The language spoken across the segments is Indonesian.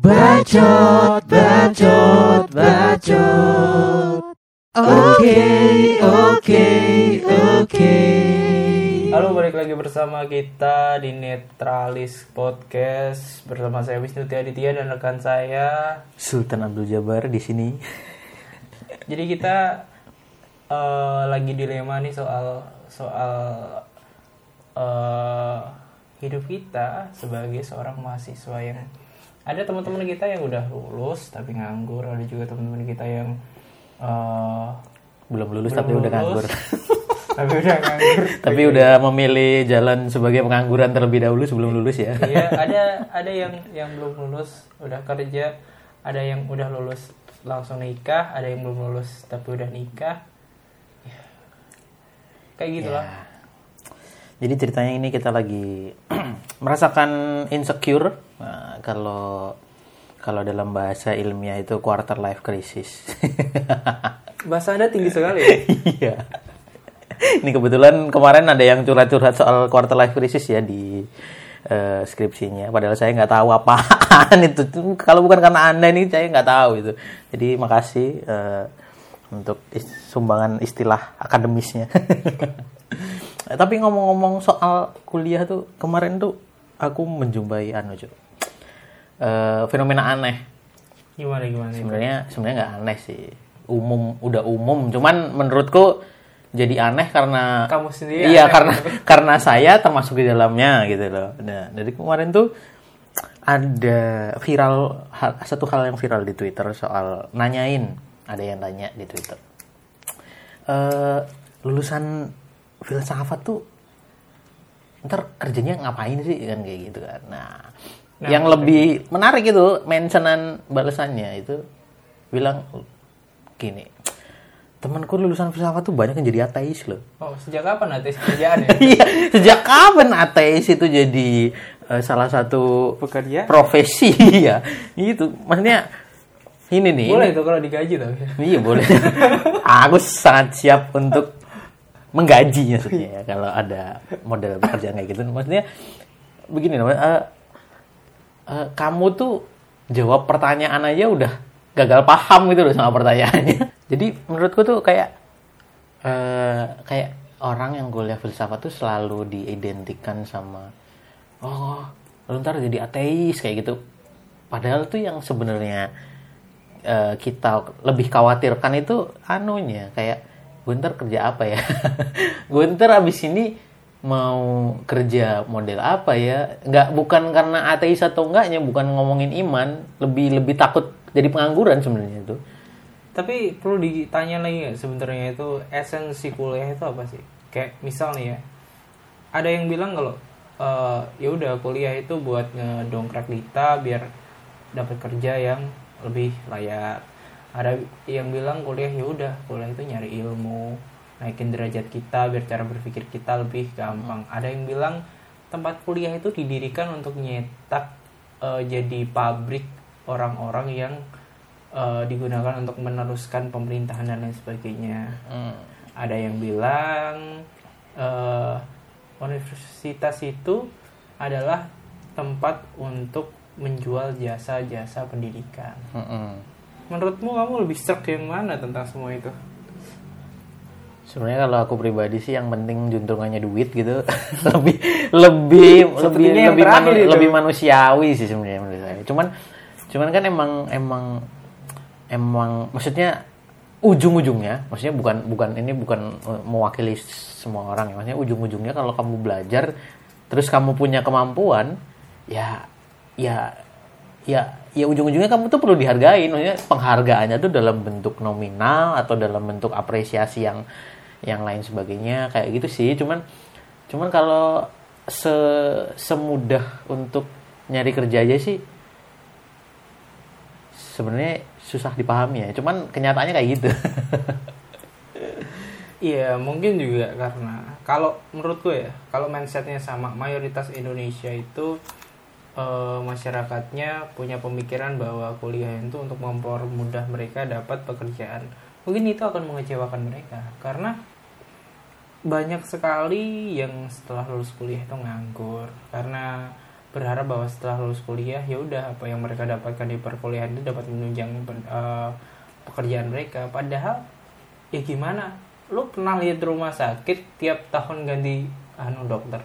Bacot, bacot, bacot. Oke, oke, oke. Halo, balik lagi bersama kita di Netralis Podcast bersama saya Wisnu Aditya dan rekan saya. Sultan Abdul Jabar di sini. Jadi kita eh, lagi dilema nih soal soal eh, hidup kita sebagai seorang mahasiswa yang ada teman-teman kita yang udah lulus tapi nganggur, ada juga teman-teman kita yang eh, Belum lulus belum tapi udah lulus, nganggur. tapi udah nganggur. tapi udah memilih jalan sebagai pengangguran terlebih dahulu sebelum lulus ya. Iya, ada ada yang yang belum lulus udah kerja, ada yang udah lulus langsung nikah, ada yang belum lulus tapi udah nikah. Ya. Kayak gitu lah. Ya. Jadi ceritanya ini kita lagi merasakan insecure Nah, kalau kalau dalam bahasa ilmiah itu quarter life crisis. Bahasa Anda tinggi sekali ya? Iya. Ini kebetulan kemarin ada yang curhat-curhat soal quarter life crisis ya di eh, skripsinya. Padahal saya nggak tahu apaan itu. Kalau bukan karena anda ini saya nggak tahu itu. Jadi makasih eh, untuk is- sumbangan istilah akademisnya. Tapi ngomong-ngomong soal kuliah tuh kemarin tuh aku menjumpai anu Cuk. Eh, fenomena aneh. Gimana gimana? sebenarnya sebenarnya nggak aneh sih. Umum udah umum. Cuman menurutku jadi aneh karena Kamu sendiri iya aneh. karena karena saya termasuk di dalamnya gitu loh. Nah dari kemarin tuh ada viral hal- satu hal yang viral di Twitter soal nanyain. Ada yang nanya di Twitter. Eh lulusan filsafat tuh ntar kerjanya ngapain sih? Kan kayak gitu kan. Nah, Nah, yang lebih menarik itu mentionan balasannya itu bilang gini temanku lulusan filsafat tuh banyak yang jadi ateis loh Oh, sejak kapan ateis kerjaan ya? Iya, sejak kapan ateis itu jadi eh, salah satu Pekerjaan? profesi ya? Itu maksudnya ini nih. Boleh ini- tuh kalau digaji tapi. Iya boleh. Aku sangat siap untuk menggaji maksudnya ya kalau ada model pekerjaan kayak gitu. Maksudnya begini loh, eh, eh, kamu tuh jawab pertanyaan aja udah gagal paham gitu loh sama pertanyaannya. Jadi menurutku tuh kayak eh, kayak orang yang kuliah filsafat tuh selalu diidentikan sama oh lu ntar jadi ateis kayak gitu. Padahal tuh yang sebenarnya eh, kita lebih khawatirkan itu anunya kayak gue ntar kerja apa ya gue ntar abis ini mau kerja model apa ya nggak bukan karena ateis atau enggaknya bukan ngomongin iman lebih lebih takut jadi pengangguran sebenarnya itu Tapi perlu ditanya lagi sebenarnya itu esensi kuliah itu apa sih? Kayak misal nih ya, ada yang bilang kalau eh, ya udah kuliah itu buat ngedongkrak kita biar dapat kerja yang lebih layak. Ada yang bilang kuliah ya udah kuliah itu nyari ilmu, naikin derajat kita biar cara berpikir kita lebih gampang. Ada yang bilang tempat kuliah itu didirikan untuk nyetak eh, jadi pabrik orang-orang yang eh, digunakan untuk meneruskan pemerintahan dan lain sebagainya. Ada yang bilang eh, universitas itu adalah tempat untuk menjual jasa-jasa pendidikan. Menurutmu kamu lebih serk yang mana tentang semua itu? Sebenarnya kalau aku pribadi sih yang penting juntrungannya duit gitu. Lebih lebih lebih yang lebih, terakhir manu- itu. lebih manusiawi sih sebenarnya menurut saya. Cuman cuman kan emang emang emang maksudnya ujung-ujungnya maksudnya bukan bukan ini bukan eh, mewakili semua orang ya. Maksudnya ujung-ujungnya kalau kamu belajar terus kamu punya kemampuan ya ya ya ya ujung-ujungnya kamu tuh perlu dihargain. Maksudnya penghargaannya tuh dalam bentuk nominal atau dalam bentuk apresiasi yang yang lain sebagainya kayak gitu sih. Cuman cuman kalau se semudah untuk nyari kerja aja sih sebenarnya susah dipahami ya. Cuman kenyataannya kayak gitu. Iya, mungkin juga karena kalau menurutku ya, kalau mindsetnya sama mayoritas Indonesia itu eh, masyarakatnya punya pemikiran bahwa kuliah itu untuk mempermudah mereka dapat pekerjaan. Mungkin itu akan mengecewakan mereka karena banyak sekali yang setelah lulus kuliah itu nganggur. Karena berharap bahwa setelah lulus kuliah ya udah apa yang mereka dapatkan di perkuliahan itu dapat menunjang eh, pekerjaan mereka. Padahal ya gimana? Lu pernah lihat rumah sakit tiap tahun ganti anu dokter?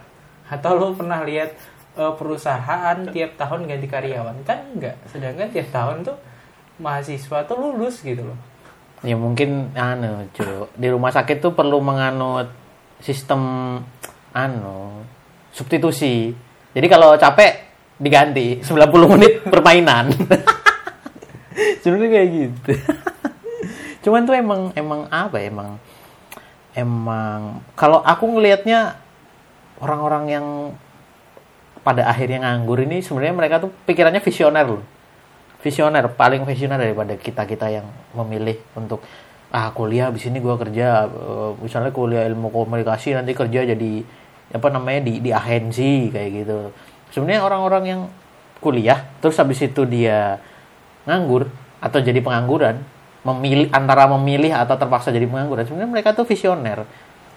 Atau lu pernah lihat eh, perusahaan tiap tahun ganti karyawan? Kan enggak. Sedangkan tiap tahun tuh mahasiswa tuh lulus gitu loh. Ya mungkin anu, Cuk. Di rumah sakit tuh perlu menganut sistem anu substitusi. Jadi kalau capek diganti 90 menit permainan. Sebenarnya kayak gitu. Cuman tuh emang emang apa ya, emang emang kalau aku ngelihatnya orang-orang yang pada akhirnya nganggur ini sebenarnya mereka tuh pikirannya visioner loh visioner paling visioner daripada kita kita yang memilih untuk ah kuliah di sini gua kerja eh, misalnya kuliah ilmu komunikasi nanti kerja jadi apa namanya di di agensi kayak gitu sebenarnya orang-orang yang kuliah terus habis itu dia nganggur atau jadi pengangguran memilih antara memilih atau terpaksa jadi pengangguran sebenarnya mereka tuh visioner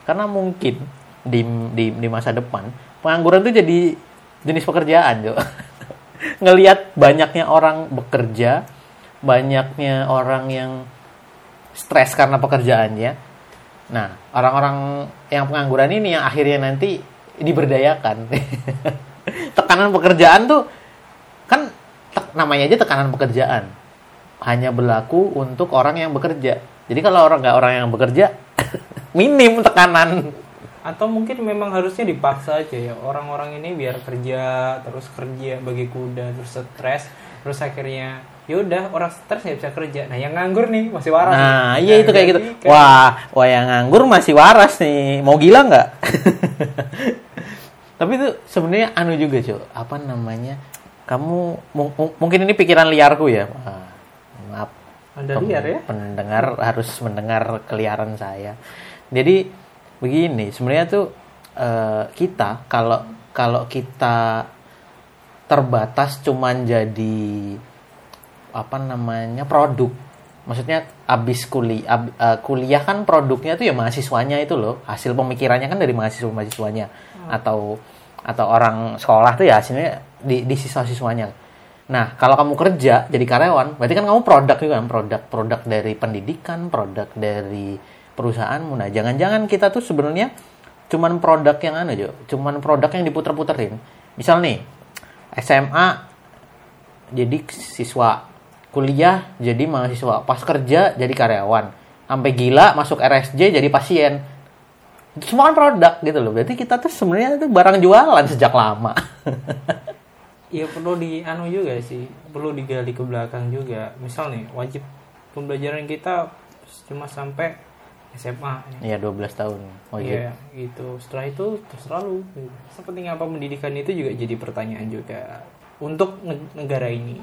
karena mungkin di di, di masa depan pengangguran tuh jadi jenis pekerjaan Jo. ngelihat banyaknya orang bekerja banyaknya orang yang stres karena pekerjaannya. Nah orang-orang yang pengangguran ini yang akhirnya nanti diberdayakan. Tekanan pekerjaan tuh kan namanya aja tekanan pekerjaan. Hanya berlaku untuk orang yang bekerja. Jadi kalau orang nggak orang yang bekerja minim tekanan. Atau mungkin memang harusnya dipaksa aja ya orang-orang ini biar kerja terus kerja bagi kuda terus stres terus akhirnya yaudah orang stres nggak bisa kerja nah yang nganggur nih masih waras Nah, nih. iya itu kayak gitu. kayak- Wah, wah yang nganggur masih waras nih. Mau gila nggak? Tapi itu sebenarnya anu juga, Cuk. Apa namanya? Kamu mung- mung- mungkin ini pikiran liarku ya. Maaf. Anda liar ya Pendengar harus mendengar keliaran saya. Jadi begini, sebenarnya tuh eh, kita kalau kalau kita terbatas cuman jadi apa namanya produk. Maksudnya abis kuliah kuliah kan produknya tuh ya mahasiswanya itu loh. Hasil pemikirannya kan dari mahasiswa mahasiswanya atau atau orang sekolah tuh ya hasilnya di, di siswa siswanya nah kalau kamu kerja jadi karyawan berarti kan kamu produk juga kan? Produk produk dari pendidikan produk dari perusahaanmu nah jangan-jangan kita tuh sebenarnya cuman produk yang anu Jo. Cuman produk yang diputer-puterin. Misal nih SMA jadi siswa kuliah jadi mahasiswa pas kerja jadi karyawan. Sampai gila masuk RSJ jadi pasien. Itu semua kan produk gitu loh. Berarti kita tuh sebenarnya itu barang jualan sejak lama. Iya perlu di anu juga sih, perlu digali ke belakang juga. Misal nih, wajib pembelajaran kita cuma sampai SMA. Iya 12 tahun oh Iya, iya gitu. Setelah itu terserah lu. gitu. Sepenting apa pendidikan itu juga jadi pertanyaan juga untuk neg- negara ini.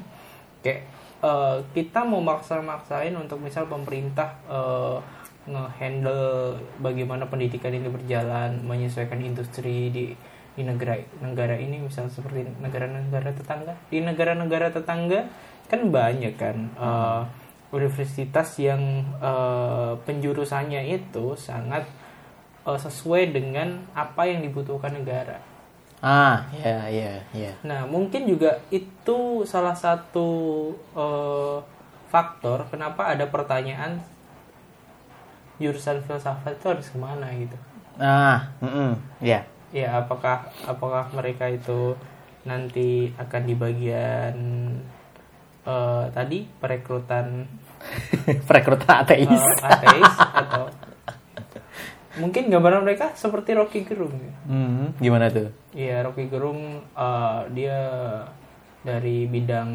Kayak eh, kita mau maksa-maksain untuk misal pemerintah eh, ngehandle bagaimana pendidikan ini berjalan, menyesuaikan industri di di negara negara ini misal seperti negara-negara tetangga. Di negara-negara tetangga kan banyak kan eh, universitas yang eh, penjurusannya itu sangat eh, sesuai dengan apa yang dibutuhkan negara. ah iya iya iya Nah, mungkin juga itu salah satu eh, faktor kenapa ada pertanyaan jurusan filsafat itu harus ke mana gitu. ah mm ya Ya, apakah apakah mereka itu nanti akan di bagian eh, tadi perekrutan perekrutan ateis eh, ateis atau mungkin gambaran mereka seperti Rocky Gerung ya. Hmm, gimana tuh Iya, Rocky Gerung eh, dia dari bidang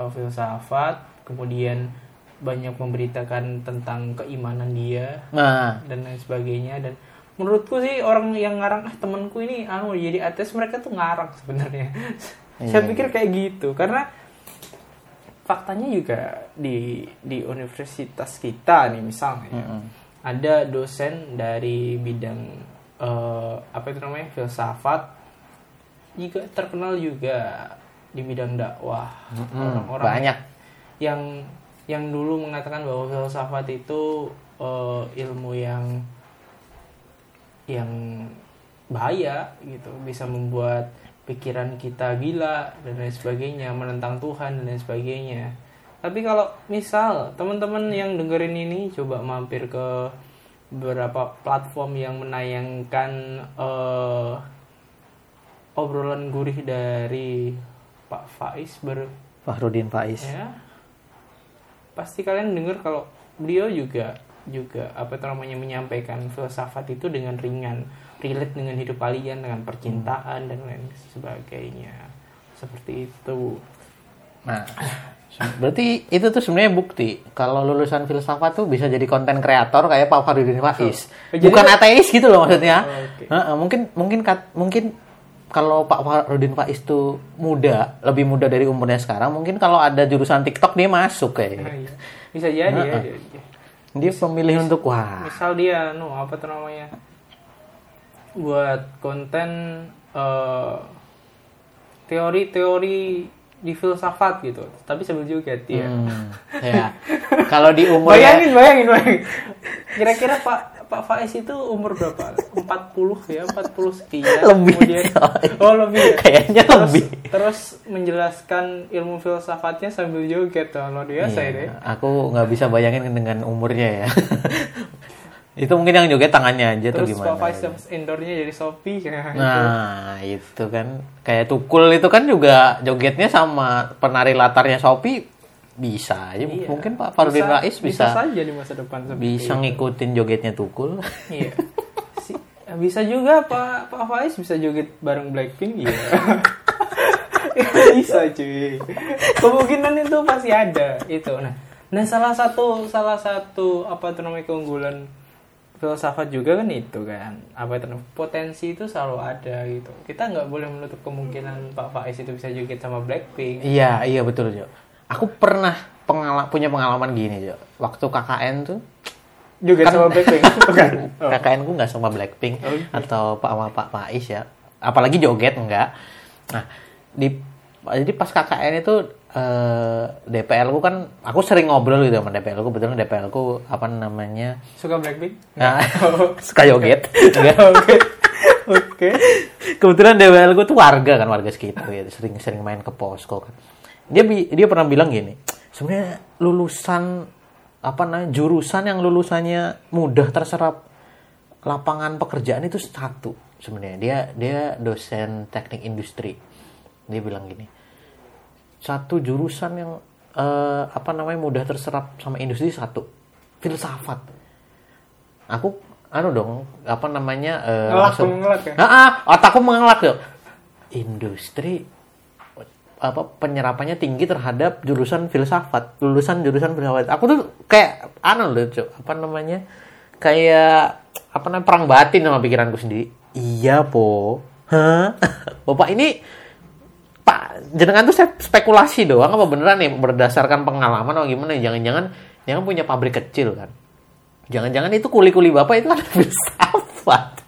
filsafat, kemudian banyak memberitakan tentang keimanan dia nah dan lain sebagainya dan menurutku sih orang yang ngarang ah temanku ini anu jadi ateis mereka tuh ngarang sebenarnya. Saya Iya, pikir kayak gitu karena faktanya juga di di universitas kita nih misalnya ya, Mm-mm. ada dosen dari bidang eh, apa itu namanya filsafat juga terkenal juga di bidang dakwah Mm-mm, orang-orang. Banyak. Yang yang dulu mengatakan bahwa filsafat itu eh, ilmu yang yang bahaya gitu bisa membuat pikiran kita gila dan lain sebagainya menentang Tuhan dan lain sebagainya tapi kalau misal teman-teman yang dengerin ini coba mampir ke beberapa platform yang menayangkan eh, obrolan gurih dari Pak Faiz ber Fahrudin Faiz. ya pasti kalian dengar kalau beliau juga juga apa itu namanya menyampaikan filsafat itu dengan ringan relate dengan hidup kalian dengan percintaan dan lain sebagainya seperti itu Nah, berarti itu tuh sebenarnya bukti kalau lulusan filsafat tuh bisa jadi konten kreator kayak Pak Fahrudin Faiz. Jadi Bukan tuh- ateis gitu loh maksudnya. Oh. Heeh, mungkin mungkin kat- mungkin kalau Pak Fahrudin Faiz tuh muda, lebih muda dari umurnya sekarang, mungkin kalau ada jurusan TikTok dia masuk Nah, kayaknya. iya. bisa jadi ya dia- dia. Dia pemilih untuk wah. misal dia no apa tuh namanya buat konten eh, teori-teori di filsafat gitu tapi sambil joget ya Hmm, ya. Kalau di umurnya bayangin bayangin bayangin kira-kira Pak Pak Faiz itu umur berapa 40 ya 40 sekian Lebih, kemudian coy. oh lebih ya Kayaknya terus, lebih. terus menjelaskan ilmu filsafatnya sambil joget tuh luar biasa Iya, ini aku nggak bisa bayangin dengan umurnya ya. itu mungkin yang joget tangannya aja tuh terus gimana. Pak Faiz dapat endornya jadi Shopee kayak Nah, itu kan kayak Tukul itu kan juga jogetnya sama penari latarnya Shopee bisa aja. Iya. Mungkin Pak Farudin Bisa- Rais bisa bisa saja di masa depan bisa itu. ngikutin jogetnya Tukul. Iya. Si- bisa juga Pak Pak Faiz bisa joget bareng Blackpink iya. bisa cuy. Kemungkinan itu pasti ada itu. Nah, nah salah satu salah satu apa tuh namanya keunggulan filsafat juga kan itu kan apa itu namanya, potensi itu selalu ada gitu kita nggak boleh menutup kemungkinan Pak Faiz itu bisa joget sama Blackpink iya, iya betul, Jo. Aku pernah pengala punya pengalaman gini, Jo. Waktu KKN tuh joget Kan- sama Blackpink? Bukan. Oh. KKN ku nggak sama Blackpink Oke. atau Pak sama Pak Faiz ya. Apalagi joget enggak. Nah, di jadi pas KKN itu eh, DPL ku kan aku sering ngobrol gitu sama DPL ku. Betul DPL ku apa namanya? Suka Blackpink? Nah, suka joget. Oke. Oke. Kebetulan DPL ku tuh warga kan warga sekitar gitu. Sering sering main ke posko kan dia dia pernah bilang gini sebenarnya lulusan apa namanya jurusan yang lulusannya mudah terserap lapangan pekerjaan itu satu sebenarnya dia dia dosen teknik industri dia bilang gini satu jurusan yang eh, apa namanya mudah terserap sama industri satu filsafat aku anu dong apa namanya eh, Ngelak, langsung- mengelak ya? Ah, otakku mengelak tuh. Industri apa penyerapannya tinggi terhadap jurusan filsafat, lulusan jurusan filsafat. Aku tuh kayak anu loh, Cuk. apa namanya? Kayak apa namanya perang batin sama pikiranku sendiri. Iya, Po. Hah? Bapak ini Pak, jenengan tuh saya spekulasi doang apa beneran nih berdasarkan pengalaman atau gimana? Jangan-jangan jangan punya pabrik kecil kan? Jangan-jangan itu kuli-kuli Bapak itu kan filsafat.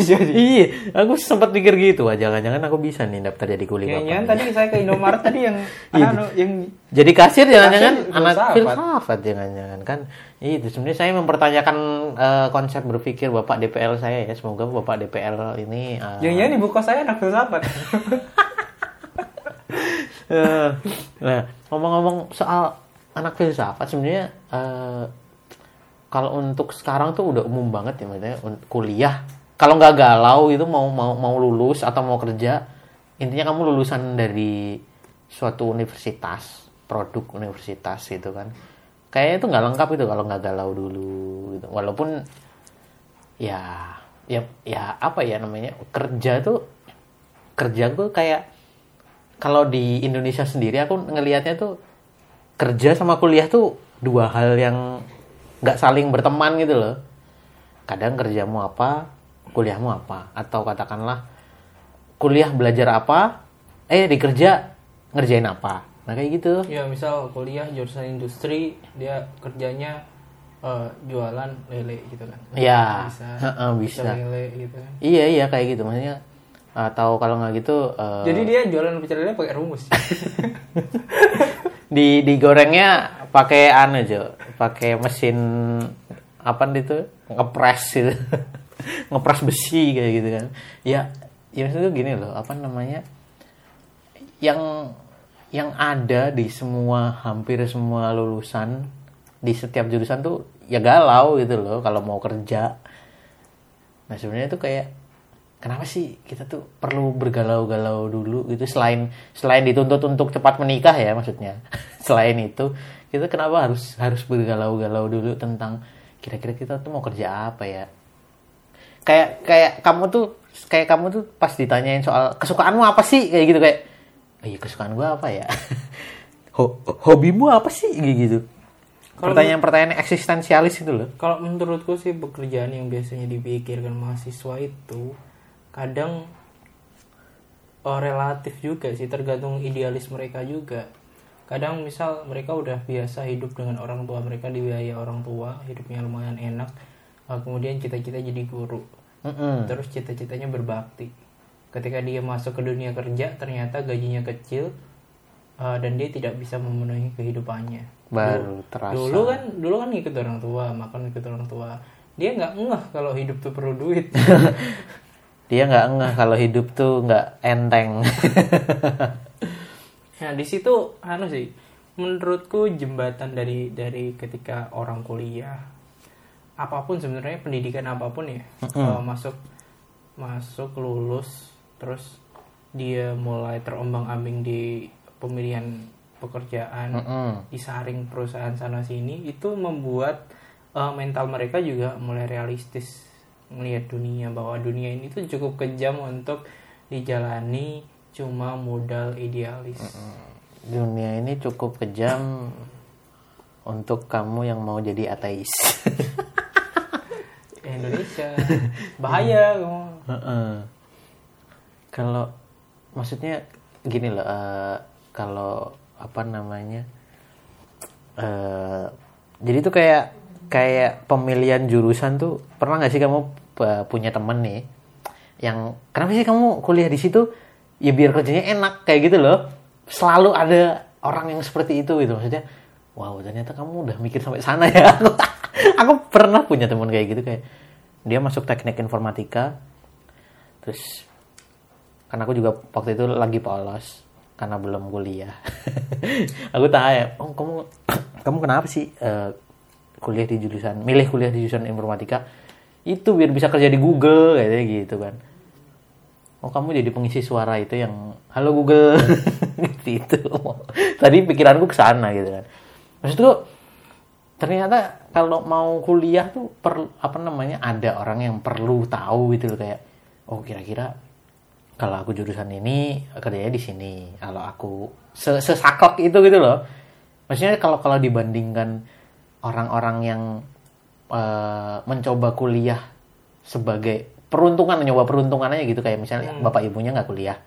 Jadi Iya, aku sempat pikir gitu, wah jangan-jangan aku bisa nih daftar jadi kuli bapak. tadi saya ke Indomaret tadi yang Iya. anu yang Jadi kasir jangan-jangan anak filsafat. jangan-jangan kan. Itu sebenarnya saya mempertanyakan eh, konsep berpikir Bapak DPL saya ya. Semoga Bapak DPL ini eh, jangan di buku saya anak filsafat. Eh, nah, ngomong-ngomong soal anak filsafat sebenarnya eh, kalau untuk sekarang tuh udah umum banget ya maksudnya kuliah. Kalau nggak galau itu mau mau mau lulus atau mau kerja, intinya kamu lulusan dari suatu universitas, produk universitas gitu kan. Kayaknya itu nggak lengkap itu kalau nggak galau dulu gitu. Walaupun ya ya ya apa ya namanya kerja tuh kerja tuh kayak kalau di Indonesia sendiri aku ngelihatnya tuh kerja sama kuliah tuh dua hal yang nggak saling berteman gitu loh. Kadang kerjamu apa, kuliahmu apa, atau katakanlah kuliah belajar apa, eh di kerja ngerjain apa. Nah kayak gitu. ya misal kuliah jurusan industri dia kerjanya eh, jualan lele gitu kan. Ya, bisa. heeh, bisa. lele gitu kan. Iya iya kayak gitu maksudnya. Atau kalau nggak gitu, eh, Jadi dia jualan pecel lele pakai rumus. di digorengnya pakai anu jo pakai mesin apa itu? Ngepres gitu ngepres besi kayak gitu kan. Ya ya maksudnya gini loh apa namanya? Yang yang ada di semua hampir semua lulusan di setiap jurusan tuh ya galau gitu loh kalau mau kerja. Nah sebenarnya tuh kayak kenapa sih kita tuh perlu bergalau-galau dulu gitu? Selain selain dituntut untuk cepat menikah ya maksudnya. Selain itu kita kenapa harus harus bergalau-galau dulu tentang kira-kira kita tuh mau kerja apa ya? Kayak kayak kamu tuh kayak kamu tuh pas ditanyain soal kesukaanmu apa sih? Kayak gitu kayak oh iya kesukaan gua apa ya? Ho- hobimu apa sih? Kayak gitu. Pertanyaan-pertanyaan eksistensialis itu loh. Kalau menurutku sih pekerjaan yang biasanya dipikirkan mahasiswa itu kadang oh, relatif juga sih tergantung idealis mereka juga. Kadang misal mereka udah biasa hidup dengan orang tua mereka dibiayai orang tua, hidupnya lumayan enak. eh, kemudian cita-cita jadi guru. Mm-mm. Terus cita-citanya berbakti. Ketika dia masuk ke dunia kerja ternyata gajinya kecil eh, dan dia tidak bisa memenuhi kehidupannya. baru terasa Dulu kan dulu kan ikut orang tua, makan ikut orang tua. Dia nggak ngeh kalau hidup tuh perlu duit. dia nggak ngeh kalau hidup tuh nggak enteng nah di situ anu sih, menurutku jembatan dari dari ketika orang kuliah, apa pun sebenarnya pendidikan apa pun ya, kalau masuk masuk lulus, terus dia mulai terombang-ambing di pemilihan pekerjaan, Mm-mm. disaring perusahaan sana sini itu membuat uh, mental mereka juga mulai realistis melihat dunia bahwa dunia ini tuh cukup kejam untuk dijalani cuma modal idealis. dunia ini cukup kejam untuk kamu yang mau jadi ateis Indonesia bahaya kamu. Heeh. kalau maksudnya gini loh eh, kalau apa namanya eh jadi tuh kayak kayak pemilihan jurusan tuh pernah nggak sih kamu eh, punya temen nih yang kenapa sih kamu kuliah di situ ya biar kerjanya enak kayak gitu loh. Selalu ada orang yang seperti itu gitu maksudnya wow ternyata kamu udah mikir sampai sana ya. Aku pernah punya temen kayak gitu kayak dia masuk teknik informatika terus karena aku juga waktu itu lagi polos karena belum kuliah. Aku tanya oh kamu kamu kenapa sih eh, kuliah di jurusan milih kuliah di jurusan informatika? Itu biar bisa kerja di Google kayak gitu kan oh kamu jadi pengisi suara itu yang halo Google. Gitu tadi pikiranku ke sana gitu kan. Maksudku ternyata kalau mau kuliah tuh per apa namanya ada orang yang perlu tahu gitu loh kayak oh kira-kira kalau aku jurusan ini kerjanya di sini. Kalau aku se sesaklek itu gitu loh. Maksudnya kalau kalau dibandingkan orang-orang yang eh, mencoba kuliah sebagai peruntungan nyoba peruntungannya gitu. Kayak misalnya bapak ibunya nggak kuliah.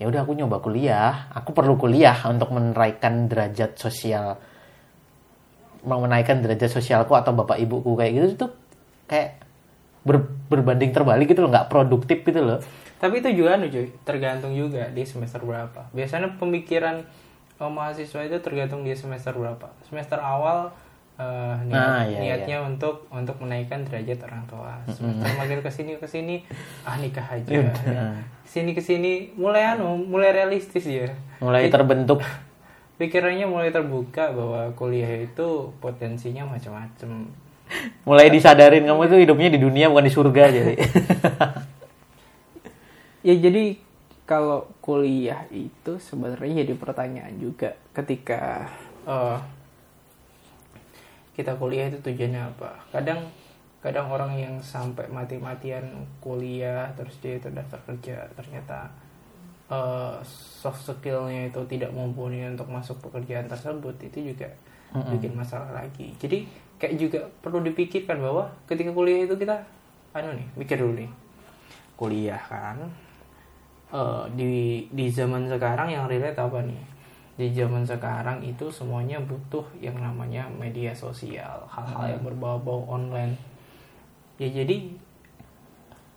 Ya udah aku nyoba kuliah. Aku perlu kuliah untuk menaikkan derajat sosial mau menaikkan derajat sosialku atau bapak ibuku kayak gitu itu kayak ber- berbanding terbalik gitu loh. Nggak produktif gitu loh. Tapi itu juga anu cuy, tergantung juga di semester berapa. Biasanya pemikiran eh, mahasiswa itu tergantung di semester berapa. Semester awal eh, niat- Ah, iya, niatnya untuk untuk menaikkan derajat orang tua. Semester makin ke sini ke sini ah nikah aja. Sini ke sini mulai anu mulai realistis ya. mulai terbentuk Pikirannya mulai terbuka bahwa kuliah itu potensinya macam-macam. mulai disadarin kamu tuh hidupnya di dunia bukan di surga jadi Ya jadi kalau kuliah itu sebenarnya jadi pertanyaan juga ketika eh, kita kuliah itu tujuannya apa? Kadang kadang orang yang sampai mati-matian kuliah terus dia itu daftar kerja ternyata eh, soft skillnya itu tidak mumpuni untuk masuk pekerjaan tersebut itu juga bikin masalah lagi. Jadi kayak juga perlu dipikirkan bahwa ketika kuliah itu kita anu nih mikir dulu nih kuliah kan eh, di di zaman sekarang yang relate apa nih di zaman sekarang itu semuanya butuh yang namanya media sosial hal-hal yang berbau-bau online. Ya jadi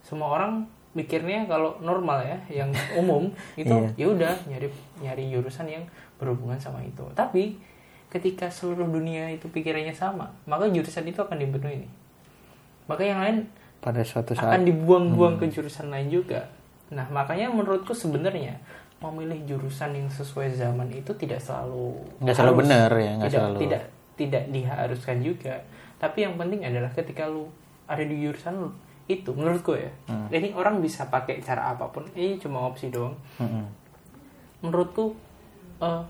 semua orang mikirnya kalau normal ya yang umum itu ya udah nyari nyari jurusan yang berhubungan sama itu. Tapi ketika seluruh dunia itu pikirannya sama maka jurusan itu akan dipenuhi. Maka yang lain pada suatu saat. akan dibuang-buang ke jurusan lain juga. Nah makanya menurutku sebenarnya memilih jurusan yang sesuai zaman itu tidak selalu Nggak selalu benar ya, nggak tidak, selalu. tidak tidak diharuskan juga tapi yang penting adalah ketika lu ada di jurusan lu itu menurutku ya Hmm. ini orang bisa pakai cara apa pun ini cuma opsi doang Mm-mm. menurutku eh,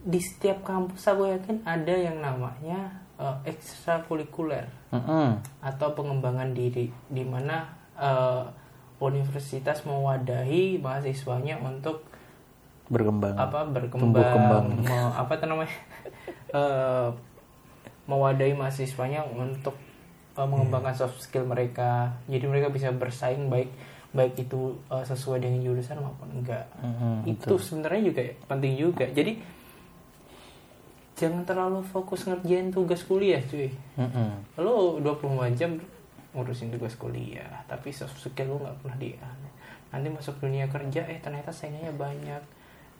di setiap kampus aku yakin ada yang namanya eh, ekstrakurikuler Mm-mm. atau pengembangan diri di mana eh, universitas mewadahi mahasiswanya untuk berkembang. apa Tumbuh berkembang kembang. me- apa namanya? Eh, mewadahi mahasiswanya untuk eh, mengembangkan soft skill mereka. Jadi mereka bisa bersaing baik baik itu eh, sesuai dengan jurusan maupun enggak. Mm-mm, itu sebenarnya juga penting juga. Jadi jangan terlalu fokus ngerjain tugas kuliah cuy. Mm-mm. lo 24 jam ngurusin tugas kuliah. Tapi soft skill lo nggak pernah di nanti masuk dunia kerja eh ternyata saingannya banyak.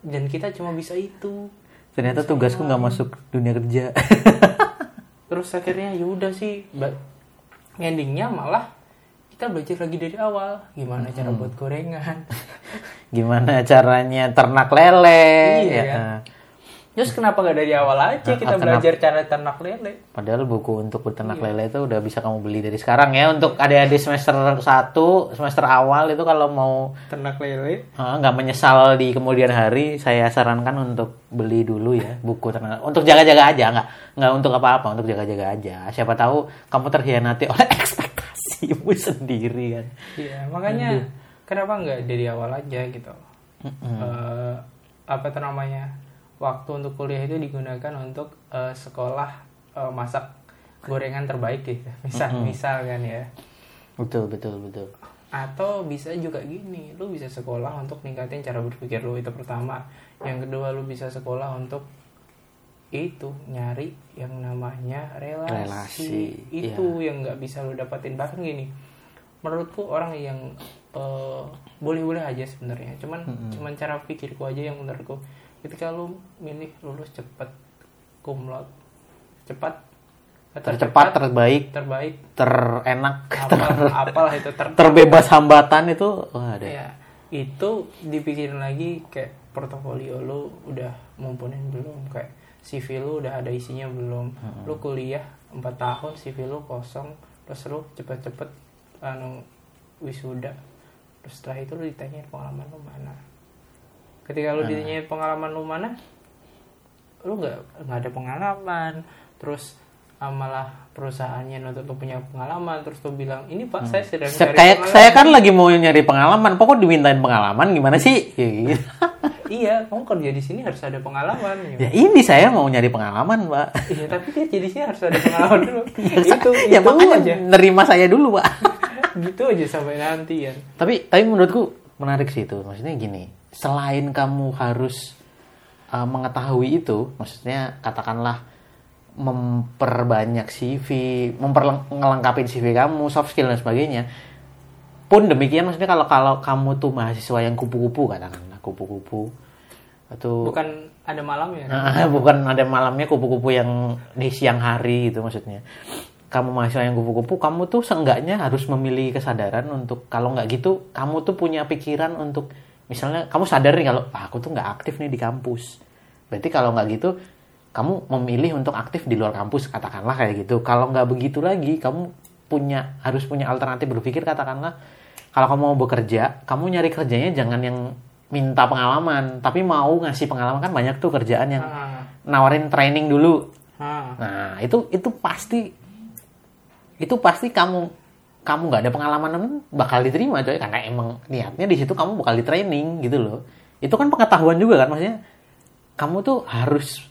Dan kita cuma bisa itu. Ternyata tugasku nggak masuk dunia kerja. Terus akhirnya ya udah sih endingnya malah kita belajar lagi dari awal. Gimana cara buat gorengan? Gimana caranya ternak lele? Iya. ya. Terus kenapa nggak dari awal aja kita kenapa- belajar cara ternak lele Padahal buku untuk berternak Iya. lele itu udah bisa kamu beli dari sekarang ya. Untuk adik-adik semester 1, semester awal itu kalau mau ternak lele ah, nggak menyesal di kemudian hari, saya sarankan untuk beli dulu ya buku ternak. Untuk jaga-jaga aja, nggak nggak untuk apa-apa, untuk jaga-jaga aja. Siapa tahu kamu terkhianati oleh ekspektasimu sendiri kan. Iya, makanya kenapa nggak dari awal aja gitu? Eh, apa tuh namanya? Waktu untuk kuliah itu digunakan untuk eh, sekolah eh, masak gorengan terbaik gitu. Misal, misal kan ya. Betul, betul, betul. Atau bisa juga gini, lu bisa sekolah untuk ningkatin cara berpikir lu itu pertama. Yang kedua lu bisa sekolah untuk itu nyari yang namanya relasi, Relasi, itu yang nggak bisa lu dapatin bahkan gini menurutku orang yang eh, boleh-boleh aja sebenarnya cuman cuman cara pikirku aja yang menurutku ketika lu milih lulus cepet kumlot cepat? Tercepat, terbaik, terbaik. Terenak, apal apalah itu ter terbebas hambatan itu wah ada. ya itu dipikirin lagi kayak portofolio lu udah mumpuni belum kayak CV lu udah ada isinya belum. Lu kuliah 4 tahun CV lu kosong terus lu cepet-cepet anu wisuda. Terus setelah itu lu ditanyain pengalaman lu mana ketika lu ditanyain pengalaman lu mana lu nggak nggak ada pengalaman terus ah, malah perusahaannya nuntut lu punya pengalaman terus lu bilang ini pak saya sedang Se- mencari kayak pengalaman." saya kan lagi mau nyari pengalaman, pokok dimintain pengalaman gimana sih? Ya, gitu. iya kamu kerja di sini harus ada pengalaman gitu. ya ini saya mau nyari pengalaman, Pak. iya tapi kerja di sini harus ada pengalaman dulu itu ya itu makanya aja nerima saya dulu, Pak. gitu aja sampai nanti ya tapi tapi menurutku menarik sih itu. Maksudnya gini, selain kamu harus uh, mengetahui itu, maksudnya katakanlah memperbanyak CV, memperlengkapi CV kamu, soft skill dan sebagainya. Pun demikian maksudnya kalau kalau kamu tuh mahasiswa yang kupu-kupu katakanlah kupu-kupu atau bukan ada malam ya Nah, bukan ada malamnya kupu-kupu yang di siang hari gitu maksudnya. Kamu mahasiswa yang kupu-kupu, kamu tuh seenggaknya harus memilih kesadaran untuk kalau nggak gitu, kamu tuh punya pikiran untuk misalnya kamu sadar nih kalau ah, aku tuh nggak aktif nih di kampus. Berarti kalau nggak gitu, kamu memilih untuk aktif di luar kampus katakanlah kayak gitu. Kalau nggak begitu lagi, kamu punya harus punya alternatif berpikir katakanlah kalau kamu mau bekerja, kamu nyari kerjanya jangan yang minta pengalaman, tapi mau ngasih pengalaman kan banyak tuh kerjaan yang ah, nawarin training dulu. ah. Nah, itu itu pasti itu pasti kamu kamu nggak ada pengalaman bakal diterima coy karena emang niatnya di situ kamu bakal di training gitu loh. Itu kan pengetahuan juga kan maksudnya. Kamu tuh harus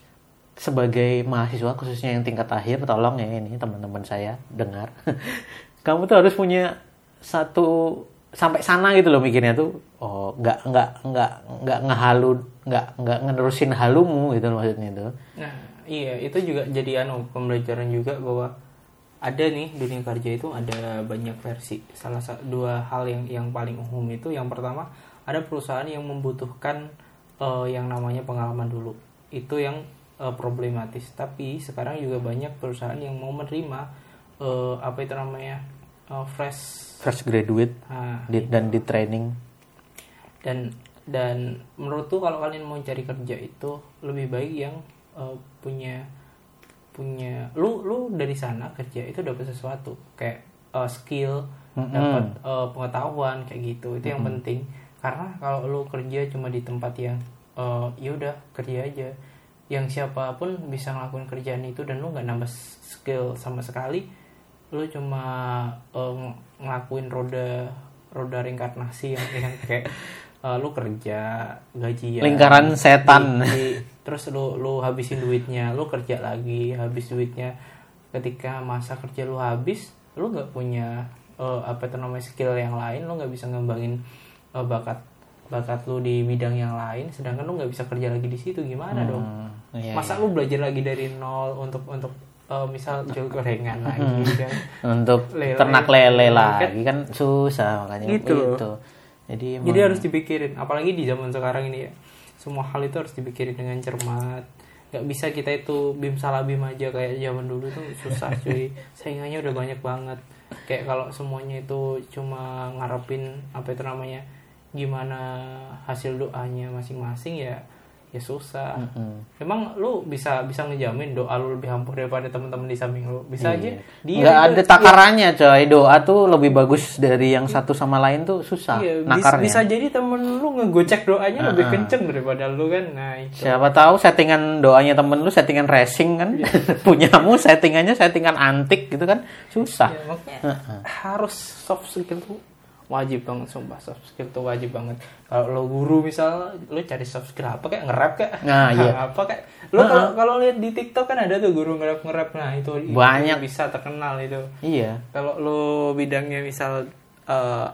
sebagai mahasiswa khususnya yang tingkat akhir tolong ya ini teman-teman saya dengar. kamu tuh harus punya satu sampai sana gitu loh mikirnya tuh oh nggak nggak nggak nggak ngehalu nggak nggak ngenerusin halumu gitu loh maksudnya tuh nah iya itu juga jadi anu pembelajaran juga bahwa ada nih dunia kerja itu ada banyak versi. Salah satu dua hal yang yang paling umum itu yang pertama ada perusahaan yang membutuhkan eh, yang namanya pengalaman dulu. Itu yang eh, problematis. Tapi sekarang juga banyak perusahaan yang mau menerima eh, apa itu namanya uh, fresh fresh graduate nah, di, dan di training. Dan dan menurut tuh kalau kalian mau cari kerja itu lebih baik yang uh, punya punya lu lu dari sana kerja itu dapat sesuatu kayak uh, skill Mm-mm. dapat uh, pengetahuan kayak gitu itu yang penting karena kalau lu kerja cuma di tempat yang uh, ya udah kerja aja yang siapa pun bisa ngelakuin kerjaan itu dan lu nggak nambah skill sama sekali lu cuma uh, ng- ngelakuin roda roda reinkarnasi yang yang kayak uh, lu kerja gajian Lingkaran setan. di- di- terus lu lu habisin duitnya lu kerja lagi habis duitnya. Ketika masa kerja lu habis lu nggak punya eh, apa itu namanya skill yang lain lu nggak bisa ngembangin eh, bakat bakat lu di bidang yang lain sedangkan lu nggak bisa kerja lagi di situ gimana dong? Hmm, iya, masa lu belajar lagi dari nol untuk untuk eh, misal jual gorengan lagi kan? Untuk Lele. ternak lele Kan- lagi kan susah makanya Gitu. itu. Jadi Jadi emang- harus dipikirin, apalagi di zaman sekarang ini ya. Semua hal itu harus dipikirin dengan cermat. Gak bisa kita itu bim salah bim aja kayak zaman dulu tuh susah cuy. Saingannya udah banyak banget. Kayak kalau semuanya itu cuma ngarepin apa itu namanya gimana hasil doanya masing-masing ya ya susah. Mm-mm. Emang lu bisa bisa ngejamin doa lu lebih ampuh daripada teman-teman di samping lu? Bisa aja. Dia nggak ada takarannya coy doa tuh lebih bagus dari yang satu sama lain tuh susah Iya, nakarnya bisa jadi temen lu ngegocek doanya lebih kenceng daripada lu kan. Nah, itu. siapa tahu settingan doanya temen lu settingan racing kan Iya. punyamu settingannya settingan antik gitu kan susah Ya, makanya harus soft skill tuh wajib banget sumpah skill tuh wajib banget. Kalau lo guru misal lo cari skill apa kayak nge-rap kayak Nah, iya. apa kayak. Lo kalau kalau lihat di TikTok kan ada tuh guru nge-rap nge-rap. Nah itu itu Banyak. bisa terkenal itu. Iya. Kalau lo bidangnya misal eh,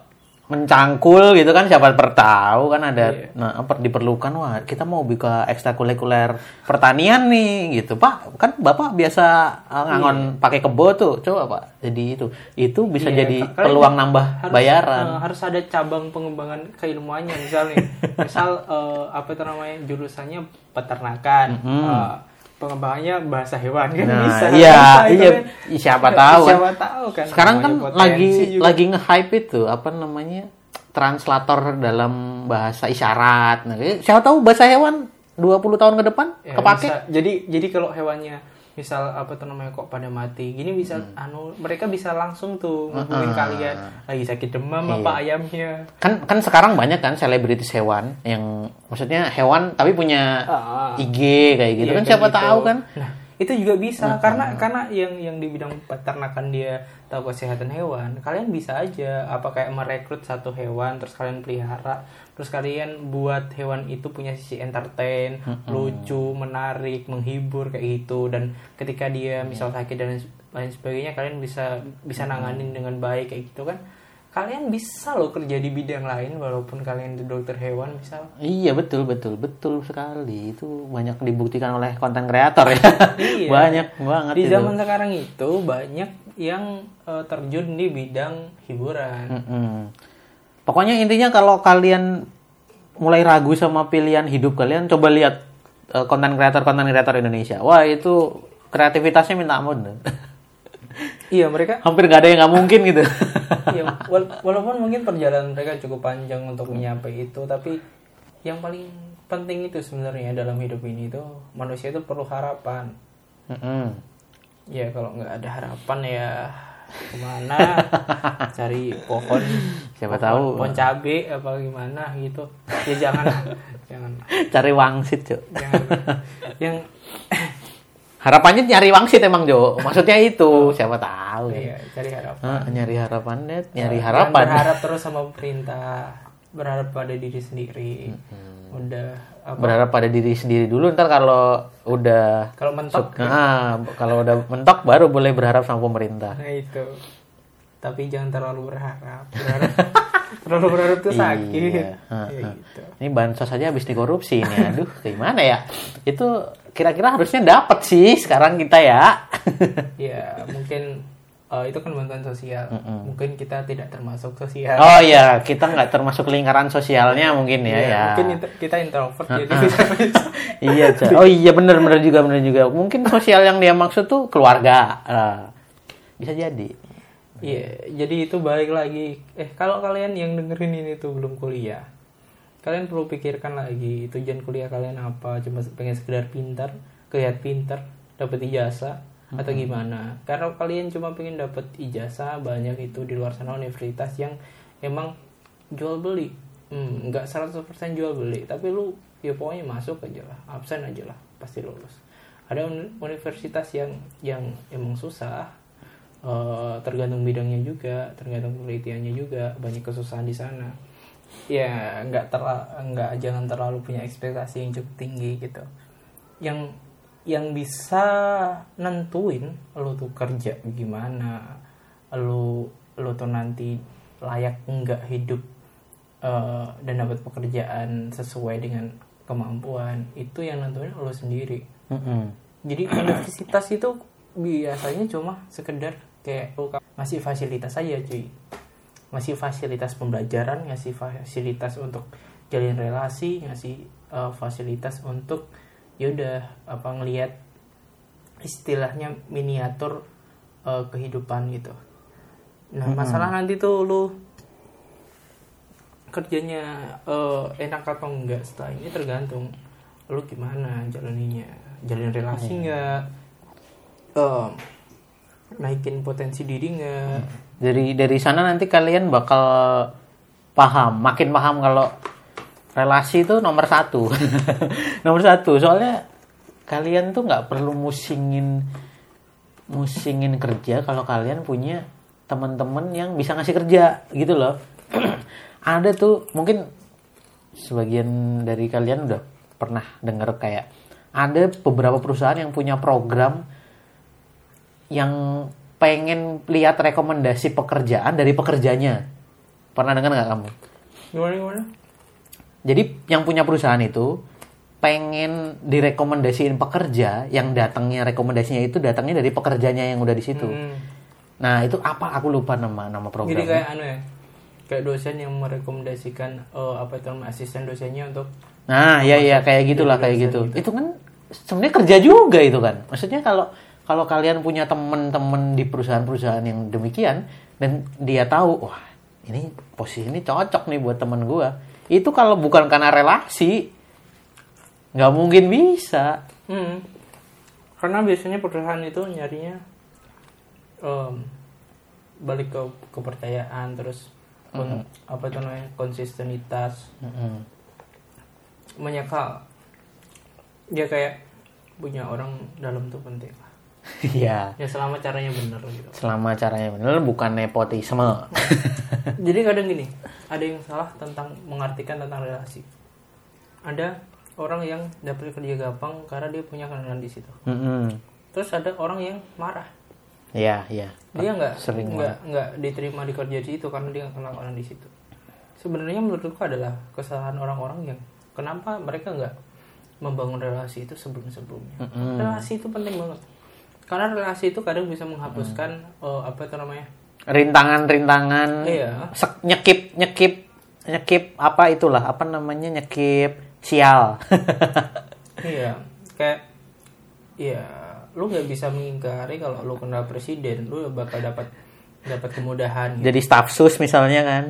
mencangkul gitu kan siapa tahu kan ada Iya. nah per- diperlukan wah kita mau buka ekstrakurikuler pertanian nih gitu. Pak kan bapak biasa uh, ngangon pakai kebo tuh coba pak jadi itu. Itu bisa Iya, jadi peluang nambah harus, bayaran. eh, harus ada cabang pengembangan keilmuannya misalnya. Misal eh, apa itu namanya jurusannya peternakan. Eh, pengembangannya bahasa hewan kan Nah, bisa iya, iya. kan. Siapa tahu kan. siapa tahu kan sekarang kan lagi juga. lagi nge-hype itu apa namanya translator dalam bahasa isyarat nah, siapa tahu bahasa hewan 20 tahun ke depan Ya, kepake bisa. jadi jadi kalau hewannya misal apa tuh namanya kok pada mati gini bisa Hmm. anu mereka bisa langsung tuh ngubungin Ah. kalian lagi sakit demam Iya. apa ayamnya kan kan sekarang banyak kan selebritis hewan yang maksudnya hewan tapi punya Ah. IG kayak gitu Iya, kan siapa gitu. tahu kan Nah, itu juga bisa karena karena yang yang di bidang peternakan dia tahu kesehatan hewan, kalian bisa aja apa kayak merekrut satu hewan terus kalian pelihara, terus kalian buat hewan itu punya sisi entertain, lucu, menarik, menghibur kayak gitu. Dan ketika dia misal sakit dan lain sebagainya kalian bisa bisa nanganin dengan baik kayak gitu kan. Kalian bisa loh kerja di bidang lain walaupun kalian itu dokter hewan misal. iya betul betul betul sekali itu banyak dibuktikan oleh konten kreator ya Iya. banyak banget di itu. zaman sekarang itu banyak yang eh, terjun di bidang hiburan Mm-mm. Pokoknya intinya kalau kalian mulai ragu sama pilihan hidup kalian, coba lihat eh, konten kreator konten kreator Indonesia. Wah itu kreativitasnya minta ampun. iya mereka Hampir nggak ada yang nggak mungkin gitu. iya, wala- walaupun mungkin perjalanan mereka cukup panjang untuk menyapai itu tapi yang paling penting itu sebenarnya dalam hidup ini itu manusia itu perlu harapan Mm-mm. ya kalau nggak ada harapan ya ke mana cari pohon Siapa pohon- tahu. pohon cabe apa gimana gitu ya jangan jangan Cari wangsit, Cok. jangan yang Harapannya nyari wangsit emang, Jo. Maksudnya itu, siapa tahu iya ya. cari harapan Ah, nyari harapannya, nyari Jangan harapan. berharap terus sama pemerintah berharap pada diri sendiri udah apa Berharap pada diri sendiri dulu, ntar kalau udah kalau mentok Nah, kalau udah mentok baru boleh berharap sama pemerintah. nah itu tapi jangan terlalu berharap berharap terlalu berharap tuh sakit Iya, ya, heeh. gitu. Ini bansos aja habis dikorupsi ini. Aduh, gimana ya? Itu kira-kira harusnya dapat sih sekarang kita ya. ya mungkin eh, itu kan bantuan sosial mungkin kita tidak termasuk sosial oh ya, kita nggak termasuk lingkaran sosialnya mungkin ya. Iya, ya. mungkin inter- kita introvert jadi bisa iya, Ca. Oh iya bener juga bener juga. Mungkin sosial yang dia maksud tuh keluarga. Ah, bisa jadi. Iya, jadi itu balik lagi. Eh, kalau kalian yang dengerin ini tuh belum kuliah, kalian perlu pikirkan lagi tujuan kuliah kalian apa. Cuma pengen sekedar pintar, kelihatan pintar, dapat ijazah atau gimana? Karena kalian cuma pengen dapat ijazah, banyak itu di luar sana universitas yang emang jual beli. Hmm, nggak 100% jual beli, tapi lu ya pokoknya masuk aja lah, absen aja lah, pasti lulus. Ada uni- universitas yang yang emang susah, Eh, tergantung bidangnya juga tergantung penelitiannya juga banyak kesusahan di sana ya nggak terlalu nggak jangan terlalu punya ekspektasi yang cukup tinggi gitu. Yang yang bisa nentuin lo tuh kerja gimana lo lo tuh nanti layak enggak hidup eh, dan dapat pekerjaan sesuai dengan kemampuan itu yang nentuin lo sendiri. Mm-mm. jadi universitas itu biasanya cuma sekedar kayak oh, ngasih fasilitas aja cuy ngasih fasilitas pembelajaran ngasih fasilitas untuk jalin relasi ngasih uh, fasilitas untuk yaudah apa ngelihat istilahnya miniatur uh, kehidupan gitu. Nah masalah nanti tuh lu kerjanya uh, enak atau enggak setelah ini tergantung lu gimana jalaninya. Jalin relasi nggak? Em, naikin potensi diri nggak dari dari sana nanti kalian bakal paham makin paham kalau relasi itu nomor satu. Nomor satu soalnya kalian tuh nggak perlu musingin musingin kerja kalau kalian punya teman-teman yang bisa ngasih kerja gitu loh. Ada tuh mungkin sebagian dari kalian udah pernah dengar kayak ada beberapa perusahaan yang punya program yang pengen lihat rekomendasi pekerjaan dari pekerjanya. Pernah dengar nggak kamu? gimana gimana Jadi yang punya perusahaan itu pengen direkomendasiin pekerja yang datangnya rekomendasinya itu datangnya dari pekerjanya yang udah di situ. Hmm. Nah itu apa? Aku lupa nama nama jadi programnya. kayak anu ya kayak dosen yang merekomendasikan eh, apa itu asisten dosennya untuk Nah, iya iya kayak gitulah kayak gitu. Itu kan sebenarnya kerja juga itu kan. Maksudnya kalau kalau kalian punya temen-temen di perusahaan-perusahaan yang demikian dan dia tahu, wah ini posisi ini cocok nih buat temen gua. Itu kalau bukan karena relasi, nggak mungkin bisa. Hmm. Karena biasanya perusahaan itu nyarinya em, balik ke kepercayaan terus kon- apa itu namanya konsistenitas banyak hal. Ya kayak punya orang dalam tuh penting. Iya. Ya selama caranya bener gitu. Selama caranya bener bukan nepotisme. Jadi kadang gini, ada yang salah tentang mengartikan tentang relasi. Ada orang yang dapat kerja gampang karena dia punya kenalan di situ. Mm-mm. Terus ada orang yang marah. Iya iya. Dia nggak Sering nggak nggak diterima di kerja di situ karena dia nggak kenal orang di situ. Sebenarnya menurutku adalah kesalahan orang-orang yang kenapa mereka nggak membangun relasi itu sebelum-sebelumnya. Mm-mm. Relasi itu penting banget. Karena relasi itu kadang bisa menghapuskan eh, apa itu namanya? rintangan-rintangan Iya. nyekip nyekip nyekip apa itulah apa namanya nyekip sial Iya, kayak iya, lu nggak bisa mengingkari kalau lu kenal presiden, lu bakal dapat dapat kemudahan. Gitu. jadi staff sus misalnya kan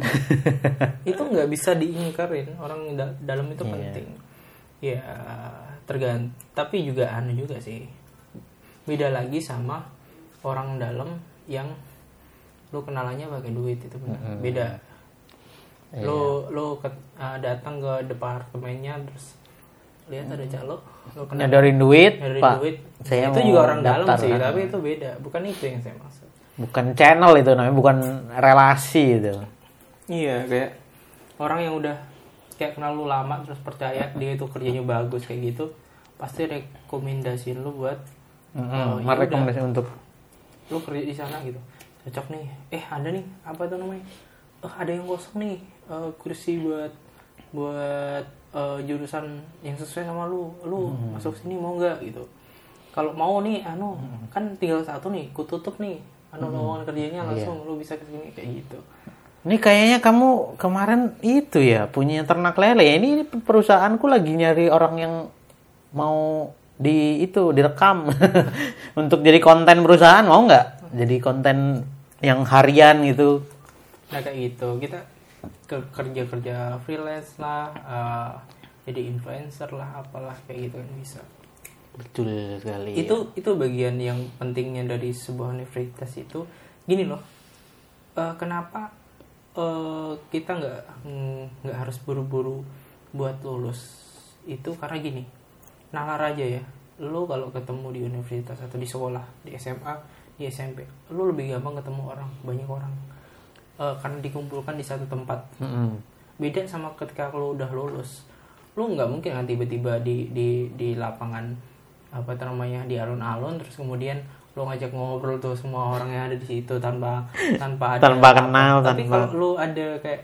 Itu nggak bisa diingkarin, orang da- dalam itu Iya. penting. Ya, tergant. Tapi juga anu juga sih. Beda lagi sama orang dalam yang lu kenalannya pakai duit itu benar. Beda. Iya. Lu lu ke- uh, datang ke departemennya terus lihat ada calo, lu kenal nyodorin duit dari pak duit saya itu juga orang dalam sih kan. tapi itu beda bukan itu yang saya maksud bukan channel itu namanya bukan relasi itu iya kayak orang yang udah kayak kenal lu lama terus percaya dia itu kerjanya bagus kayak gitu pasti rekomendasiin lu buat Oh, iya merekomendasi untuk lu kerja di sana gitu. Cocok nih. Eh ada nih. Apa itu namanya? Oh ada yang kosong nih. Eh, kursi buat buat eh, jurusan yang sesuai sama lu. Lu masuk sini mau nggak gitu. Kalau mau nih anu kan tinggal satu nih ku tutup nih. Anu lowongan kerjanya langsung lu bisa ke sini kayak gitu. Ini kayaknya kamu kemarin itu ya punya ternak lele ya. Ini perusahaanku lagi nyari orang yang mau di itu direkam. Untuk jadi konten perusahaan mau nggak? Jadi konten yang harian gitu. Nah kayak gitu. Kita ke kerja kerja freelance lah eh, jadi influencer lah apalah kayak gitu kan bisa. Betul sekali. Itu itu bagian yang pentingnya dari sebuah universitas itu. Gini loh eh, kenapa eh, kita nggak mm, nggak harus buru-buru buat lulus? Itu karena gini nalar aja ya lu kalau ketemu di universitas atau di sekolah di SMA di SMP lu lebih gampang ketemu orang banyak orang Eh, karena dikumpulkan di satu tempat Mm-mm. beda sama ketika lu udah lulus lu nggak mungkin kan tiba-tiba di di di lapangan apa namanya di alun-alun terus kemudian lu ngajak ngobrol tuh semua orang yang ada di situ tanpa tanpa ada Tanpa apa. kenal, tapi tanpa- kalau lu ada kayak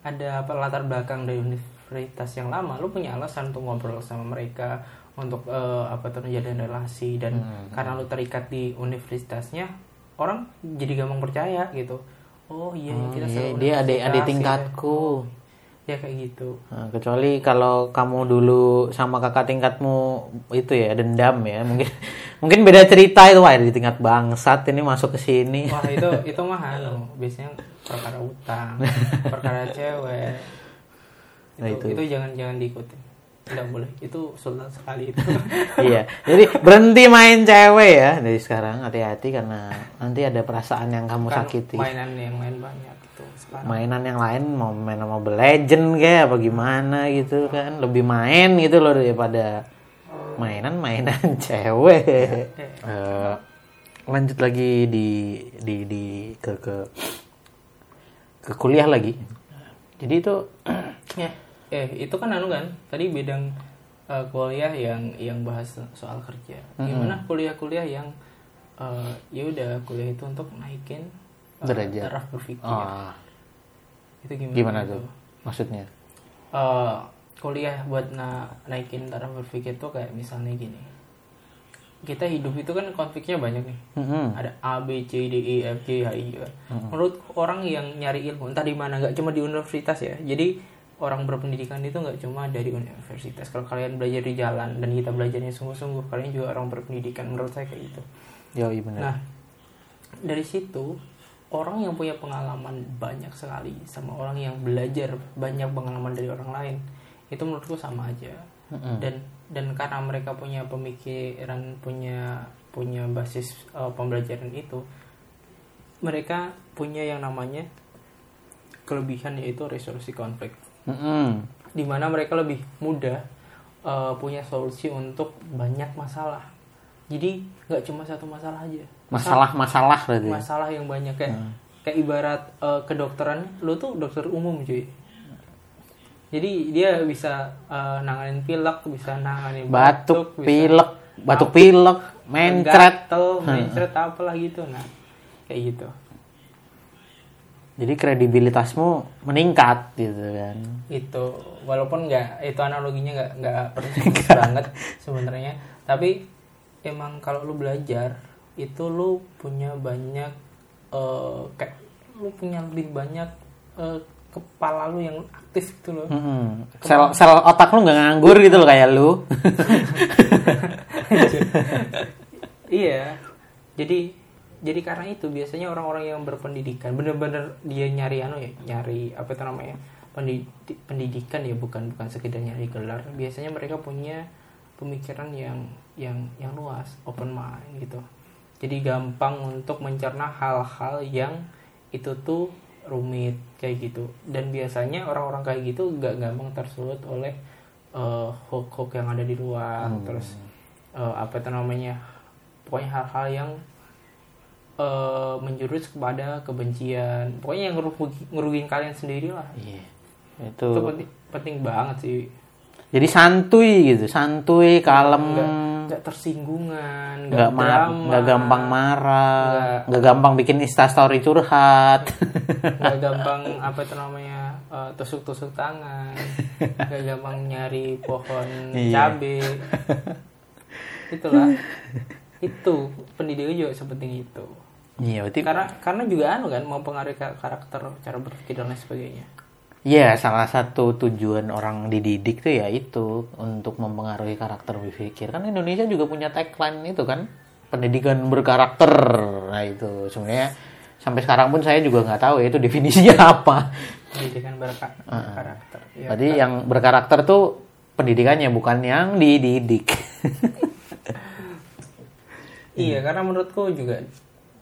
ada apa latar belakang dari universitas yang lama lu punya alasan untuk ngobrol sama mereka untuk eh, apa tuh menjalin relasi dan Hmm. karena lu terikat di universitasnya orang jadi gampang percaya gitu. Oh iya Oh, kita iya, dia adik adik universitas, tingkatku. Ya kayak gitu. Nah, kecuali kalau kamu dulu sama kakak tingkatmu itu ya dendam ya mungkin mungkin beda cerita itu wah di tingkat bangsat ini masuk ke sini. Wah itu itu mah anu biasanya perkara utang perkara cewek. Nah, itu, itu. itu jangan jangan diikuti tidak boleh. Itu sultan sekali itu. Iya. Jadi berhenti main cewek ya. Dari sekarang hati-hati karena nanti ada perasaan yang kamu Kan sakiti. mainan yang lain banyak itu sekarang. Mainan yang lain mau main sama Mobile Legend kayak apa gimana gitu kan. Lebih main gitu loh daripada mainan mainan cewek. Eh, lanjut lagi di di di ke ke ke kuliah lagi. Jadi itu ya eh itu kan anu kan tadi bidang eh, kuliah yang yang bahas soal kerja. Gimana kuliah-kuliah yang eh, ya udah kuliah itu untuk naikin eh, Derajat. taraf berpikir. Oh, itu gimana, gimana tuh? maksudnya? Eh kuliah buat na naikin taraf berpikir tuh kayak misalnya gini. Kita hidup itu kan konfliknya banyak nih. Mm-mm. ada A B C D E F G H I kan. menurut orang yang nyari ilmu entah di mana nggak cuma di universitas ya. Jadi orang berpendidikan itu nggak cuma dari universitas kalau kalian belajar di jalan dan kita belajarnya sungguh-sungguh kalian juga orang berpendidikan menurut saya kayak gitu yo iya benar Nah, dari situ orang yang punya pengalaman banyak sekali sama orang yang belajar banyak pengalaman dari orang lain itu menurutku sama aja. Mm-mm. Dan dan karena mereka punya pemikiran, punya punya basis uh, pembelajaran itu, mereka punya yang namanya kelebihan yaitu resolusi konflik Mm-mm. di mana mereka lebih mudah uh, punya solusi untuk banyak masalah. Jadi nggak cuma satu masalah aja. masalah-masalah berarti masalah yang banyak kayak kayak ibarat eh, kedokteran. Lu tuh dokter umum cuy. Jadi dia bisa eh, nanganin pilek bisa nanganin batuk, bisa pilek batuk pilek mencret. gatel, mencret apalah gitu. Nah kayak gitu jadi kredibilitasmu meningkat gitu kan. Itu walaupun nggak itu analoginya nggak nggak persis banget sebenarnya. Tapi emang kalau lu belajar itu lu punya banyak eh, kayak lu punya lebih banyak eh, kepala lu yang aktif gitu loh. Mm-mm. sel sel otak lu nggak nganggur gitu loh kayak lu. Iya. Jadi jadi karena itu biasanya orang-orang yang berpendidikan bener-bener dia nyari anu ya nyari apa itu namanya pendidi- pendidikan ya bukan bukan sekedar nyari gelar. Biasanya mereka punya pemikiran yang yang yang luas open mind gitu. Jadi gampang untuk mencerna hal-hal yang itu tuh rumit kayak gitu. Dan biasanya orang-orang kayak gitu gak gampang tersulut oleh eh, hoax-hoax yang ada di luar. Terus eh, apa itu namanya pokoknya hal-hal yang eh, menjurus kepada kebencian. Pokoknya yang ngerugi, ngerugiin kalian sendiri lah. Iya. itu itu penting penting banget sih. Jadi santuy gitu santuy kalem. nggak tersinggungan nggak mar drama, nggak gampang marah Nggak- gampang bikin instastory curhat. Nggak gampang apa itu namanya eh, tusuk-tusuk tangan. Nggak gampang nyari pohon Iya. cabe. Itulah. Itu. Pendidikan juga sepenting itu iya berarti karena karena juga anu kan mempengaruhi kar- karakter cara berpikir dan lain sebagainya Iya, salah satu tujuan orang dididik tuh ya itu untuk mempengaruhi karakter berpikir. Kan Indonesia juga punya tagline itu kan, pendidikan berkarakter. Nah itu sebenarnya sampai sekarang pun saya juga nggak tahu ya itu definisinya apa. pendidikan berka- berkarakter ya, Tadi yang berkarakter tuh pendidikannya bukan yang dididik. Iya, karena menurutku juga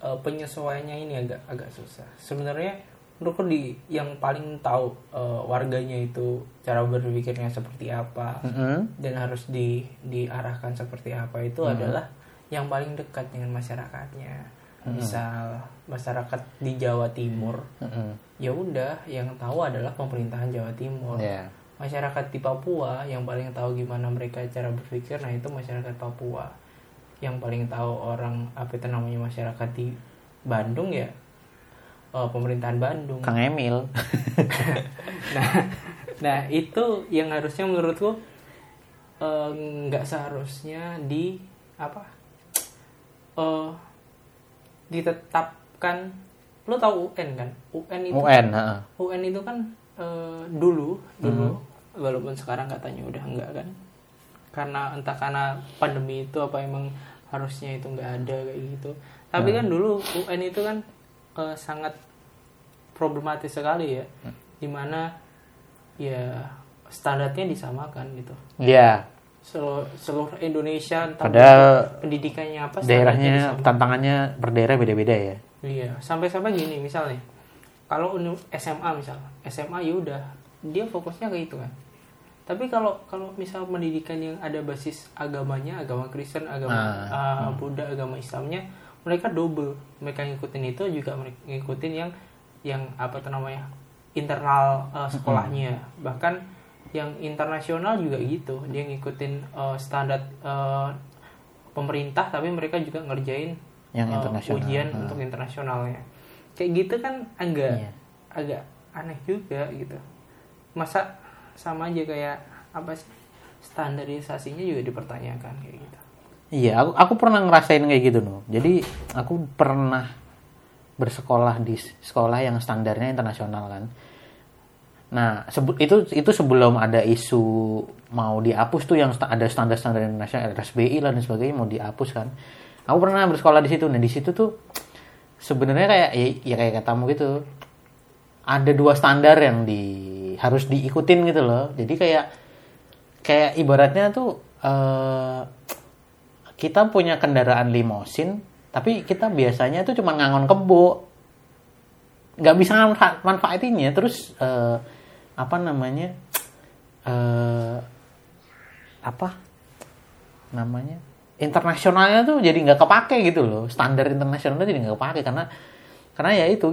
eh, penyesuaiannya ini agak agak susah. Sebenarnya menurutku di yang paling tahu eh, warganya itu cara berpikirnya seperti apa Mm-mm. dan harus di diarahkan seperti apa itu adalah yang paling dekat dengan masyarakatnya. Misal masyarakat di Jawa Timur, Mm-mm. ya udah yang tahu adalah pemerintahan Jawa Timur. Ya. Masyarakat di Papua yang paling tahu gimana mereka cara berpikir, nah itu masyarakat Papua. Yang paling tahu orang apa itu namanya masyarakat di Bandung ya eh, pemerintahan Bandung. Kang Emil. Nah, nah itu yang harusnya menurutku eh, nggak seharusnya di apa eh ditetapkan. Lo tahu UN kan? UN itu UN, heeh. UN itu kan eh, dulu dulu walaupun sekarang katanya udah enggak kan karena entah karena pandemi itu apa emang harusnya itu enggak ada kayak gitu tapi kan dulu UN itu kan eh, sangat problematis sekali ya di mana ya standarnya disamakan gitu Iya. seluruh, seluruh Indonesia entah Padahal pendidikannya apa daerahnya tantangannya per daerah beda-beda ya. Iya, sampai-sampai gini misalnya. Kalau SMA misal, SMA ya udah dia fokusnya ke itu kan. Tapi kalau kalau misal pendidikan yang ada basis agamanya, agama Kristen, agama uh, Buddha, agama Islamnya, mereka double. Mereka ngikutin itu juga mereka ngikutin yang yang apa tuh namanya? internal uh, sekolahnya. Bahkan yang internasional juga gitu. Dia ngikutin uh, standar uh, pemerintah tapi mereka juga ngerjain Yang uh, internasional. ujian Hmm. untuk internasionalnya kayak gitu kan agak Iya. agak aneh juga gitu masa sama aja kayak apa sih standarisasinya juga dipertanyakan kayak gitu Iya, aku aku pernah ngerasain kayak gitu loh. Jadi aku pernah bersekolah di sekolah yang standarnya internasional kan. Nah, sebu- itu itu sebelum ada isu mau dihapus tuh yang ada standar-standar internasional RSBI lah dan sebagainya mau dihapus kan. Aku pernah bersekolah di situ. Nah, di situ tuh sebenarnya kayak ya, ya kayak katamu gitu. Ada dua standar yang di harus diikutin gitu loh. Jadi kayak kayak ibaratnya tuh eh kita punya kendaraan limosin, tapi kita biasanya tuh cuma ngangon kebo, nggak bisa manfa- manfaatinnya. Terus eh, apa namanya? eh apa namanya? Internasionalnya tuh jadi nggak kepake gitu loh. Standar internasionalnya jadi nggak kepake karena karena ya itu.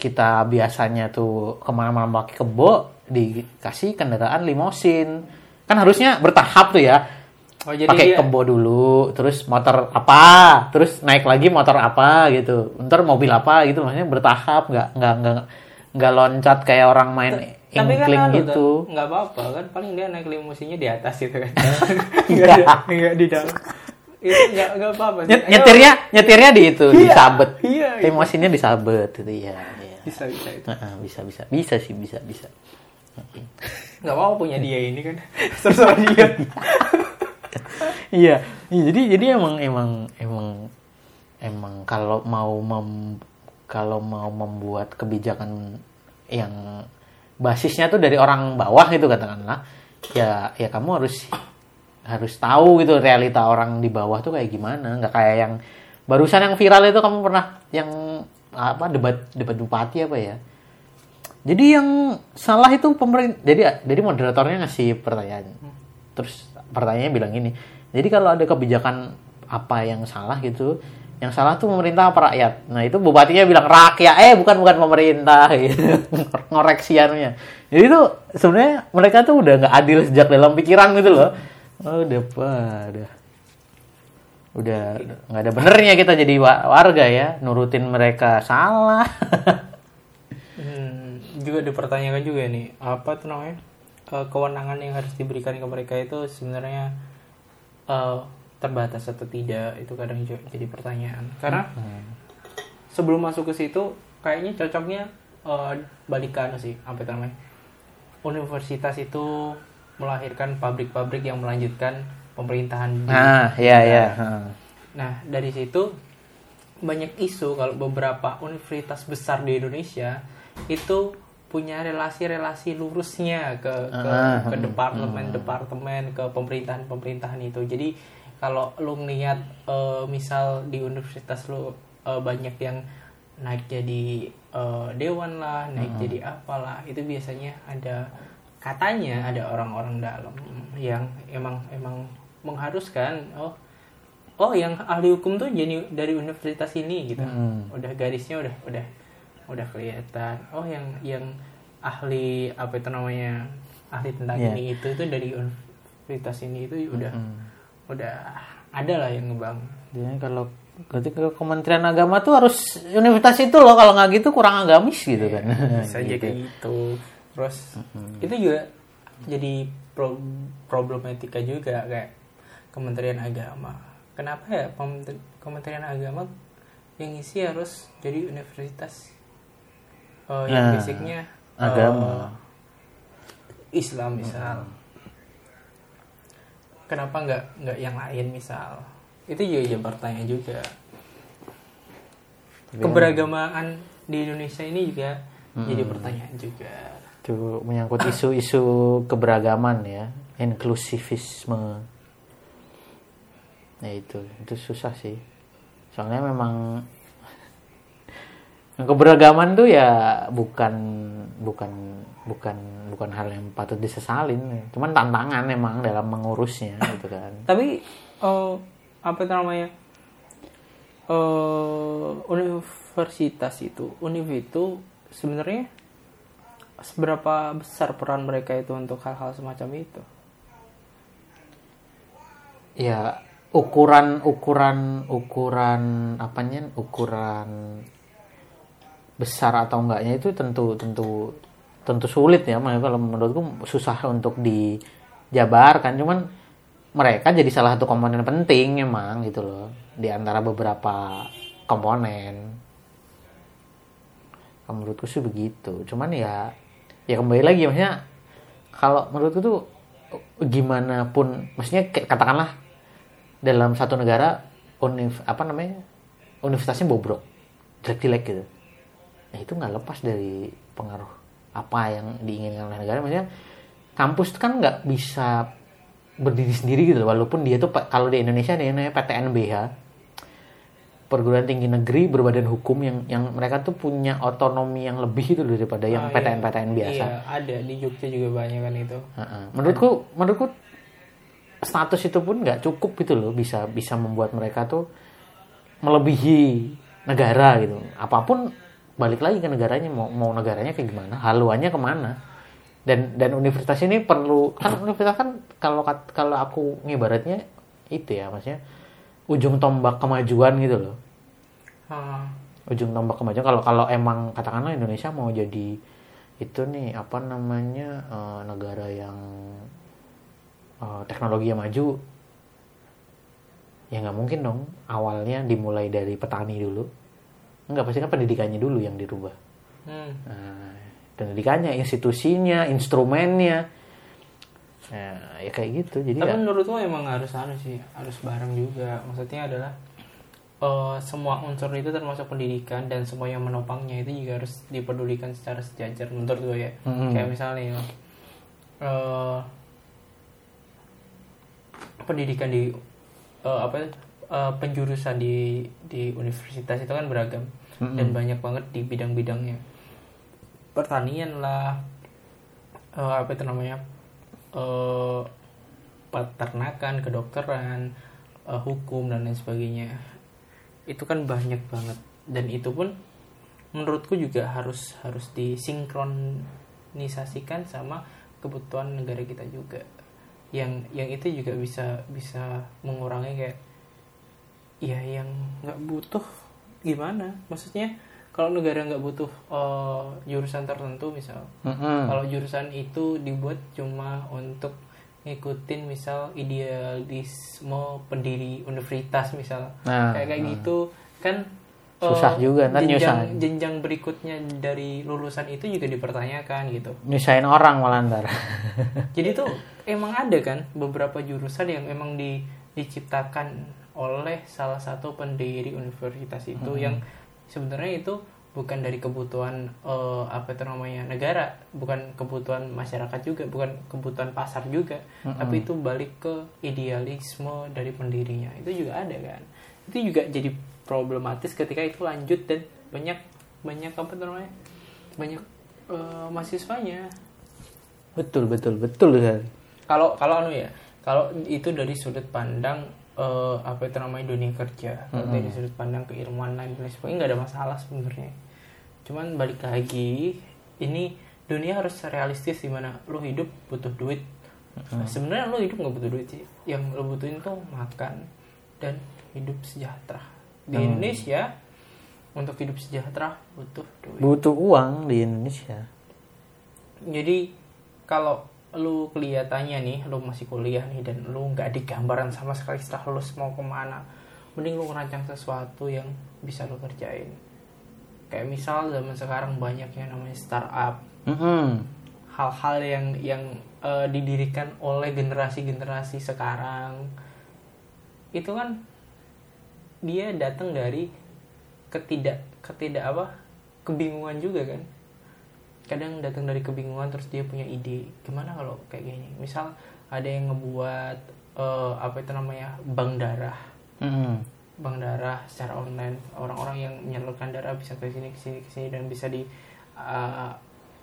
Kita biasanya tuh ke mana-mana pakai kebo dikasih kendaraan limosin kan harusnya bertahap tuh ya oh jadi pakai dia kebo dulu, terus motor apa, terus naik lagi motor apa gitu, ntar mobil apa gitu, maksudnya bertahap, nggak nggak nggak nggak loncat kayak orang main tapi kan anu gitu. nggak apa-apa kan paling dia naik limusinnya di atas gitu kan Nggak. nggak di dalam itu nggak nggak apa-apa nyetirnya nyetirnya di itu, Iya, disabet, iya, iya. emosinya disabet itu ya. Bisa bisa itu. Bisa bisa. Bisa sih bisa bisa. nggak apa-apa punya dia ini kan. Terserah dia. Iya, iya, jadi jadi emang emang emang emang kalau mau mem, kalau mau membuat kebijakan yang basisnya tuh dari orang bawah gitu katakanlah, ya ya kamu harus harus tahu gitu realita orang di bawah tuh kayak gimana, nggak kayak yang barusan yang viral itu kamu pernah yang apa debat debat bupati apa ya? Jadi yang salah itu pemerintah. Jadi jadi moderatornya ngasih pertanyaan. Terus pertanyaannya bilang gini. Jadi kalau ada kebijakan apa yang salah gitu, yang salah tuh pemerintah apa rakyat. Nah itu bupatinya bilang rakyat. Eh bukan bukan pemerintah. Gitu. Ngoreksiannya. Jadi itu sebenarnya mereka tuh udah nggak adil sejak dalam pikiran gitu loh. Oh, udah pada udah nggak ada benernya kita jadi wa- warga ya nurutin mereka. Salah. Hmm, juga dipertanyakan juga nih apa tuh namanya Eh, kewenangan yang harus diberikan ke mereka itu sebenarnya eh, terbatas atau tidak? Itu kadang juga jadi pertanyaan. Karena sebelum masuk ke situ kayaknya cocoknya eh, balikan sih apa namanya. Universitas itu melahirkan pabrik-pabrik yang melanjutkan pemerintahan di nah ya ya Nah, dari situ banyak isu kalau beberapa universitas besar di Indonesia itu punya relasi-relasi lurusnya ke ke, Ah, ke hmm, departemen-departemen ke pemerintahan-pemerintahan itu. Jadi kalau lu ngeliat eh, misal di universitas lu eh, banyak yang naik jadi eh, dewan lah, naik jadi apalah, itu biasanya ada katanya ada orang-orang dalam yang emang emang mengharuskan oh oh yang ahli hukum tuh jadi dari universitas ini gitu. Hmm. udah garisnya udah udah udah kelihatan. Oh yang yang ahli apa itu namanya ahli tentang Iya. ini itu itu dari universitas ini itu udah udah ada lah yang ngebang. Jadi kalau berarti ke Kementerian Agama tuh harus universitas itu loh kalau nggak gitu kurang agamis gitu kan. bisa aja kayak gitu. Terus itu juga jadi pro- problematika juga kayak Kementerian Agama. Kenapa ya Kementerian Agama yang isi harus jadi universitas? Eh, yang Nah, basicnya eh, agama. Islam misal. Kenapa nggak nggak yang lain misal? Itu juga jadi pertanyaan juga. Keberagamaan di Indonesia ini juga jadi pertanyaan juga. Itu menyangkut isu-isu keberagaman ya, inklusivisme. Nah itu, itu susah sih. Soalnya memang keberagaman tuh ya bukan bukan bukan bukan hal yang patut disesalin. Cuman tantangan emang dalam mengurusnya gitu kan. tapi eh, apa itu namanya eh universitas itu univ itu sebenarnya seberapa besar peran mereka itu untuk hal-hal semacam itu ya ukuran ukuran ukuran apanya? Ukuran besar atau enggaknya itu tentu tentu tentu sulit ya kalau menurutku susah untuk dijabarkan. Cuman mereka jadi salah satu komponen penting emang gitu loh di antara beberapa komponen. Menurutku sih begitu. Cuman ya ya kembali lagi maksudnya kalau menurutku tuh gimana pun maksudnya katakanlah dalam satu negara univ apa namanya universitasnya bobrok jelek-jelek gitu. Nah itu nggak lepas dari pengaruh apa yang diinginkan oleh negara. Maksudnya kampus kan nggak bisa berdiri sendiri gitu walaupun dia tuh kalau di Indonesia dia namanya PTNBH perguruan tinggi negeri berbadan hukum yang yang mereka tuh punya otonomi yang lebih itu daripada yang Ah, PTN iya. PTN biasa. Iya ada. Di Jogja juga banyak kan itu. Heeh. Menurutku, menurutku status itu pun nggak cukup gitu loh bisa bisa membuat mereka tuh melebihi negara gitu. Apa pun balik lagi ke negaranya mau mau negaranya kayak gimana, haluannya ke mana. Dan dan universitas ini perlu kan universitas kan kalau kalau aku ngibaratnya itu ya maksudnya ujung tombak kemajuan gitu loh Ah, ujung tombak kemajuan kalau kalau emang katakanlah Indonesia mau jadi itu nih apa namanya eh, negara yang eh, teknologi yang maju ya nggak mungkin dong. Awalnya dimulai dari petani dulu. Nggak pasti kan pendidikannya dulu yang dirubah. Hmm. nah, pendidikannya institusinya instrumennya. Nah, ya kayak gitu. Jadi tapi ya, menurutku emang harus anu sih harus bareng juga. Maksudnya adalah eh, semua unsur itu termasuk pendidikan dan semua yang menopangnya itu juga harus dipedulikan secara sejajar menurut gue ya. Mm-mm. kayak misalnya eh, pendidikan di eh, apa eh, penjurusan di di universitas itu kan beragam. Dan banyak banget di bidang-bidangnya. Pertanian lah eh, apa itu namanya eh, peternakan kedokteran eh, hukum dan lain sebagainya. Itu kan banyak banget. Dan itu pun menurutku juga harus harus disinkronisasikan sama kebutuhan negara kita juga yang yang itu juga bisa bisa mengurangi kayak ya yang nggak butuh gimana? Maksudnya kalau negara nggak butuh eh, jurusan tertentu misal Mm-mm. kalau jurusan itu dibuat cuma untuk ngikutin misal idealisme pendiri universitas misal. Nah, kayak kayak gitu. Kan eh, Susah juga, ntar jenjang, nyusahin. jenjang berikutnya dari lulusan itu juga dipertanyakan gitu. Nyusahin orang malah ntar. Jadi tuh emang ada kan beberapa jurusan yang emang di, diciptakan oleh salah satu pendiri universitas itu yang sebenarnya itu bukan dari kebutuhan eh, apa itu namanya negara bukan kebutuhan masyarakat juga bukan kebutuhan pasar juga tapi itu balik ke idealisme dari pendirinya. Itu juga ada kan. Itu juga jadi problematis ketika itu lanjut dan banyak banyak apa itu namanya banyak eh, mahasiswanya. Betul betul betul sekali kalau kalau anu ya kalau itu dari sudut pandang eh, apa itu namanya dunia kerja. Kalau dari sudut pandang keilmuan lain dan sebagainya nggak ada masalah sebenarnya. Cuman balik lagi ini dunia harus realistis di mana lu hidup butuh duit. Sebenarnya lu hidup nggak butuh duit sih. Yang lu butuhin tuh makan dan hidup sejahtera. Di Indonesia untuk hidup sejahtera butuh duit. Butuh uang di Indonesia. Jadi kalau lu kelihatannya nih lu masih kuliah nih dan lu nggak digambaran sama sekali setelah lulus mau ke mana mending lu ngerancang sesuatu yang bisa lu kerjain. Kayak misal zaman sekarang banyak yang namanya startup. Mm-mm. hal-hal yang yang eh, didirikan oleh generasi-generasi sekarang. Itu kan dia datang dari ketidak ketidak apa kebingungan juga kan kadang datang dari kebingungan terus dia punya ide. Gimana kalau kayak gini? Misal ada yang ngebuat eh, apa itu namanya bank darah. Mm-mm. bank darah secara online. Orang-orang yang menyalurkan darah bisa ke sini ke sini ke sini dan bisa di uh,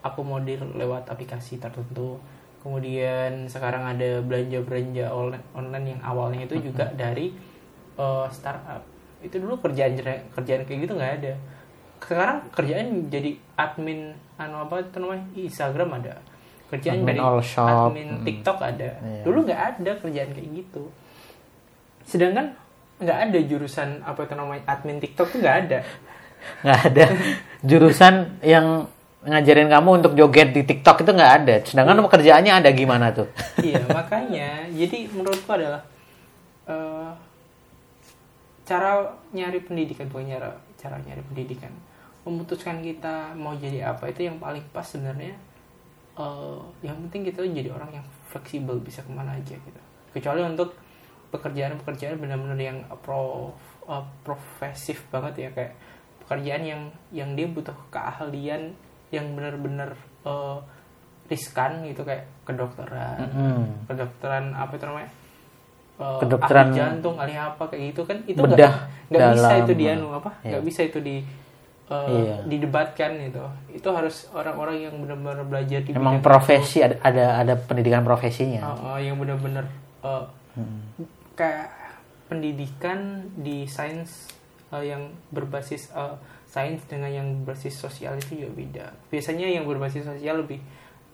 akomodir lewat aplikasi tertentu. Kemudian sekarang ada belanja belanja online online yang awalnya itu juga dari uh, startup. Itu dulu kerjaan kerjaan kayak gitu nggak ada sekarang kerjaan jadi admin anu apa itu namanya? Instagram ada. Kerjaan Admin dari shop. admin Hmm. TikTok ada. Iya. dulu nggak ada kerjaan kayak gitu. Sedangkan nggak ada jurusan apa itu namanya admin TikTok tuh nggak ada. Nggak ada. Jurusan yang ngajarin kamu untuk joget di TikTok itu nggak ada. Sedangkan pekerjaannya ada gimana tuh? Iya makanya. Jadi menurutku adalah eh, cara nyari pendidikan bukan cara cara nyari pendidikan memutuskan kita mau jadi apa itu yang paling pas sebenarnya. Eh, yang penting kita jadi orang yang fleksibel bisa ke mana aja gitu. Kecuali untuk pekerjaan-pekerjaan benar-benar yang pro eh, profesif banget ya kayak pekerjaan yang yang dia butuh keahlian yang benar-benar eh, riskan gitu kayak kedokteran. Mm-mm. kedokteran apa itu namanya? Eh, Kedokteran- ahli jantung ahli apa kayak gitu kan. Itu nggak nggak bisa itu dianu apa Iya. nggak bisa itu di eh, Iya. didebatkan gitu itu harus orang-orang yang benar-benar belajar di emang profesi ada ada ada pendidikan profesinya Uh, uh, yang benar-benar uh, Hmm. kayak pendidikan di sains uh, yang berbasis uh, sains dengan yang berbasis sosial itu juga beda. Biasanya yang berbasis sosial lebih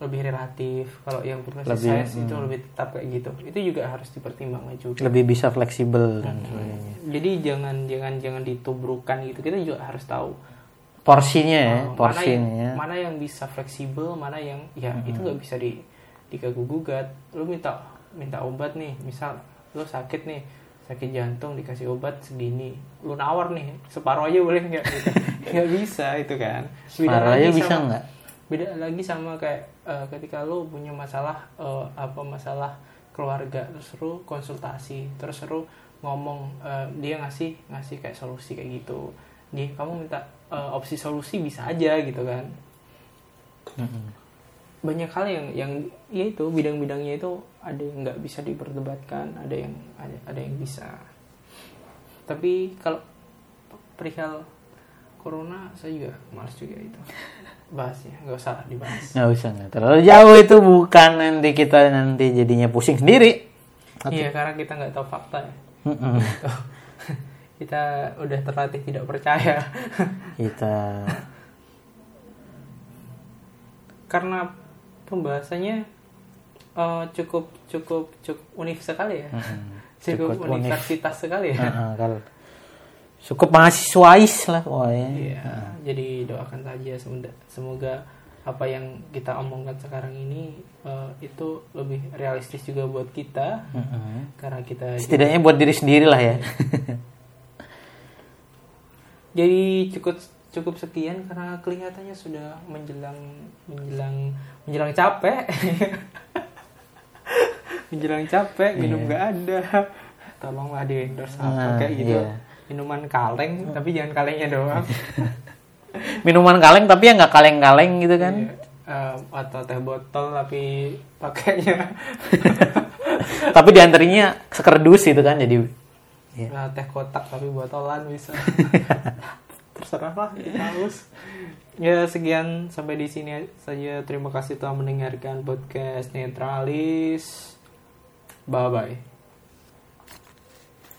lebih relatif, kalau yang berbasis Lebih, sains hmm. itu lebih tetap kayak gitu. Itu juga harus dipertimbangkan juga. lebih bisa fleksibel dan sebagainya Jadi jangan jangan jangan ditubrukan gitu. Kita juga harus tahu porsinya ya uh, mana yang porsinya mana yang bisa fleksibel, mana yang ya itu nggak bisa di diganggu gugat. Lu minta minta obat nih, misal lu sakit nih sakit jantung dikasih obat segini lu nawar nih separuh aja boleh nggak gitu. nggak bisa itu kan Separuh aja lagi bisa nggak? beda lagi sama kayak eh, ketika lu punya masalah eh, apa masalah keluarga terus lu konsultasi terus lu ngomong eh, dia ngasih ngasih kayak solusi kayak gitu dia kamu minta eh, opsi solusi bisa aja gitu kan. Banyak hal yang yang ya itu bidang-bidangnya itu ada yang nggak bisa diperdebatkan ada yang ada, ada yang bisa. Tapi kalau perihal corona saya juga malas juga itu. Bahasnya nggak usah dibahas. Nggak usah nggak terlalu jauh itu bukan nanti kita nanti jadinya pusing sendiri. Iya karena kita nggak tahu fakta ya. kita udah terlatih tidak percaya. Kita karena pembahasannya eh, cukup cukup cukup unik sekali ya. Cukup, Cukup unik. universitas sekali ya. Kalau cukup mahasiswais lah pokoknya Iya, jadi doakan saja semoga, semoga apa yang kita omongkan sekarang ini eh, itu lebih realistis juga buat kita. Mm-mm. karena kita setidaknya buat diri sendiri lah ya jadi cukup cukup sekian karena kelihatannya sudah menjelang menjelang menjelang capek. Menjelang capek minum nggak ada. Tolonglah di endorse apa Nah, kayak gitu. iya. minuman kaleng tapi jangan kalengnya doang. Minuman kaleng tapi ya nggak kaleng-kaleng gitu kan. Iya. Eh, atau teh botol tapi pakainya. Tapi di antaranya sekerdus itu kan jadi Iya. Nah, teh kotak tapi botolan bisa. Terserah lah kita haus. Ya sekian sampai di sini saja. Terima kasih telah mendengarkan podcast netralis. Bye bye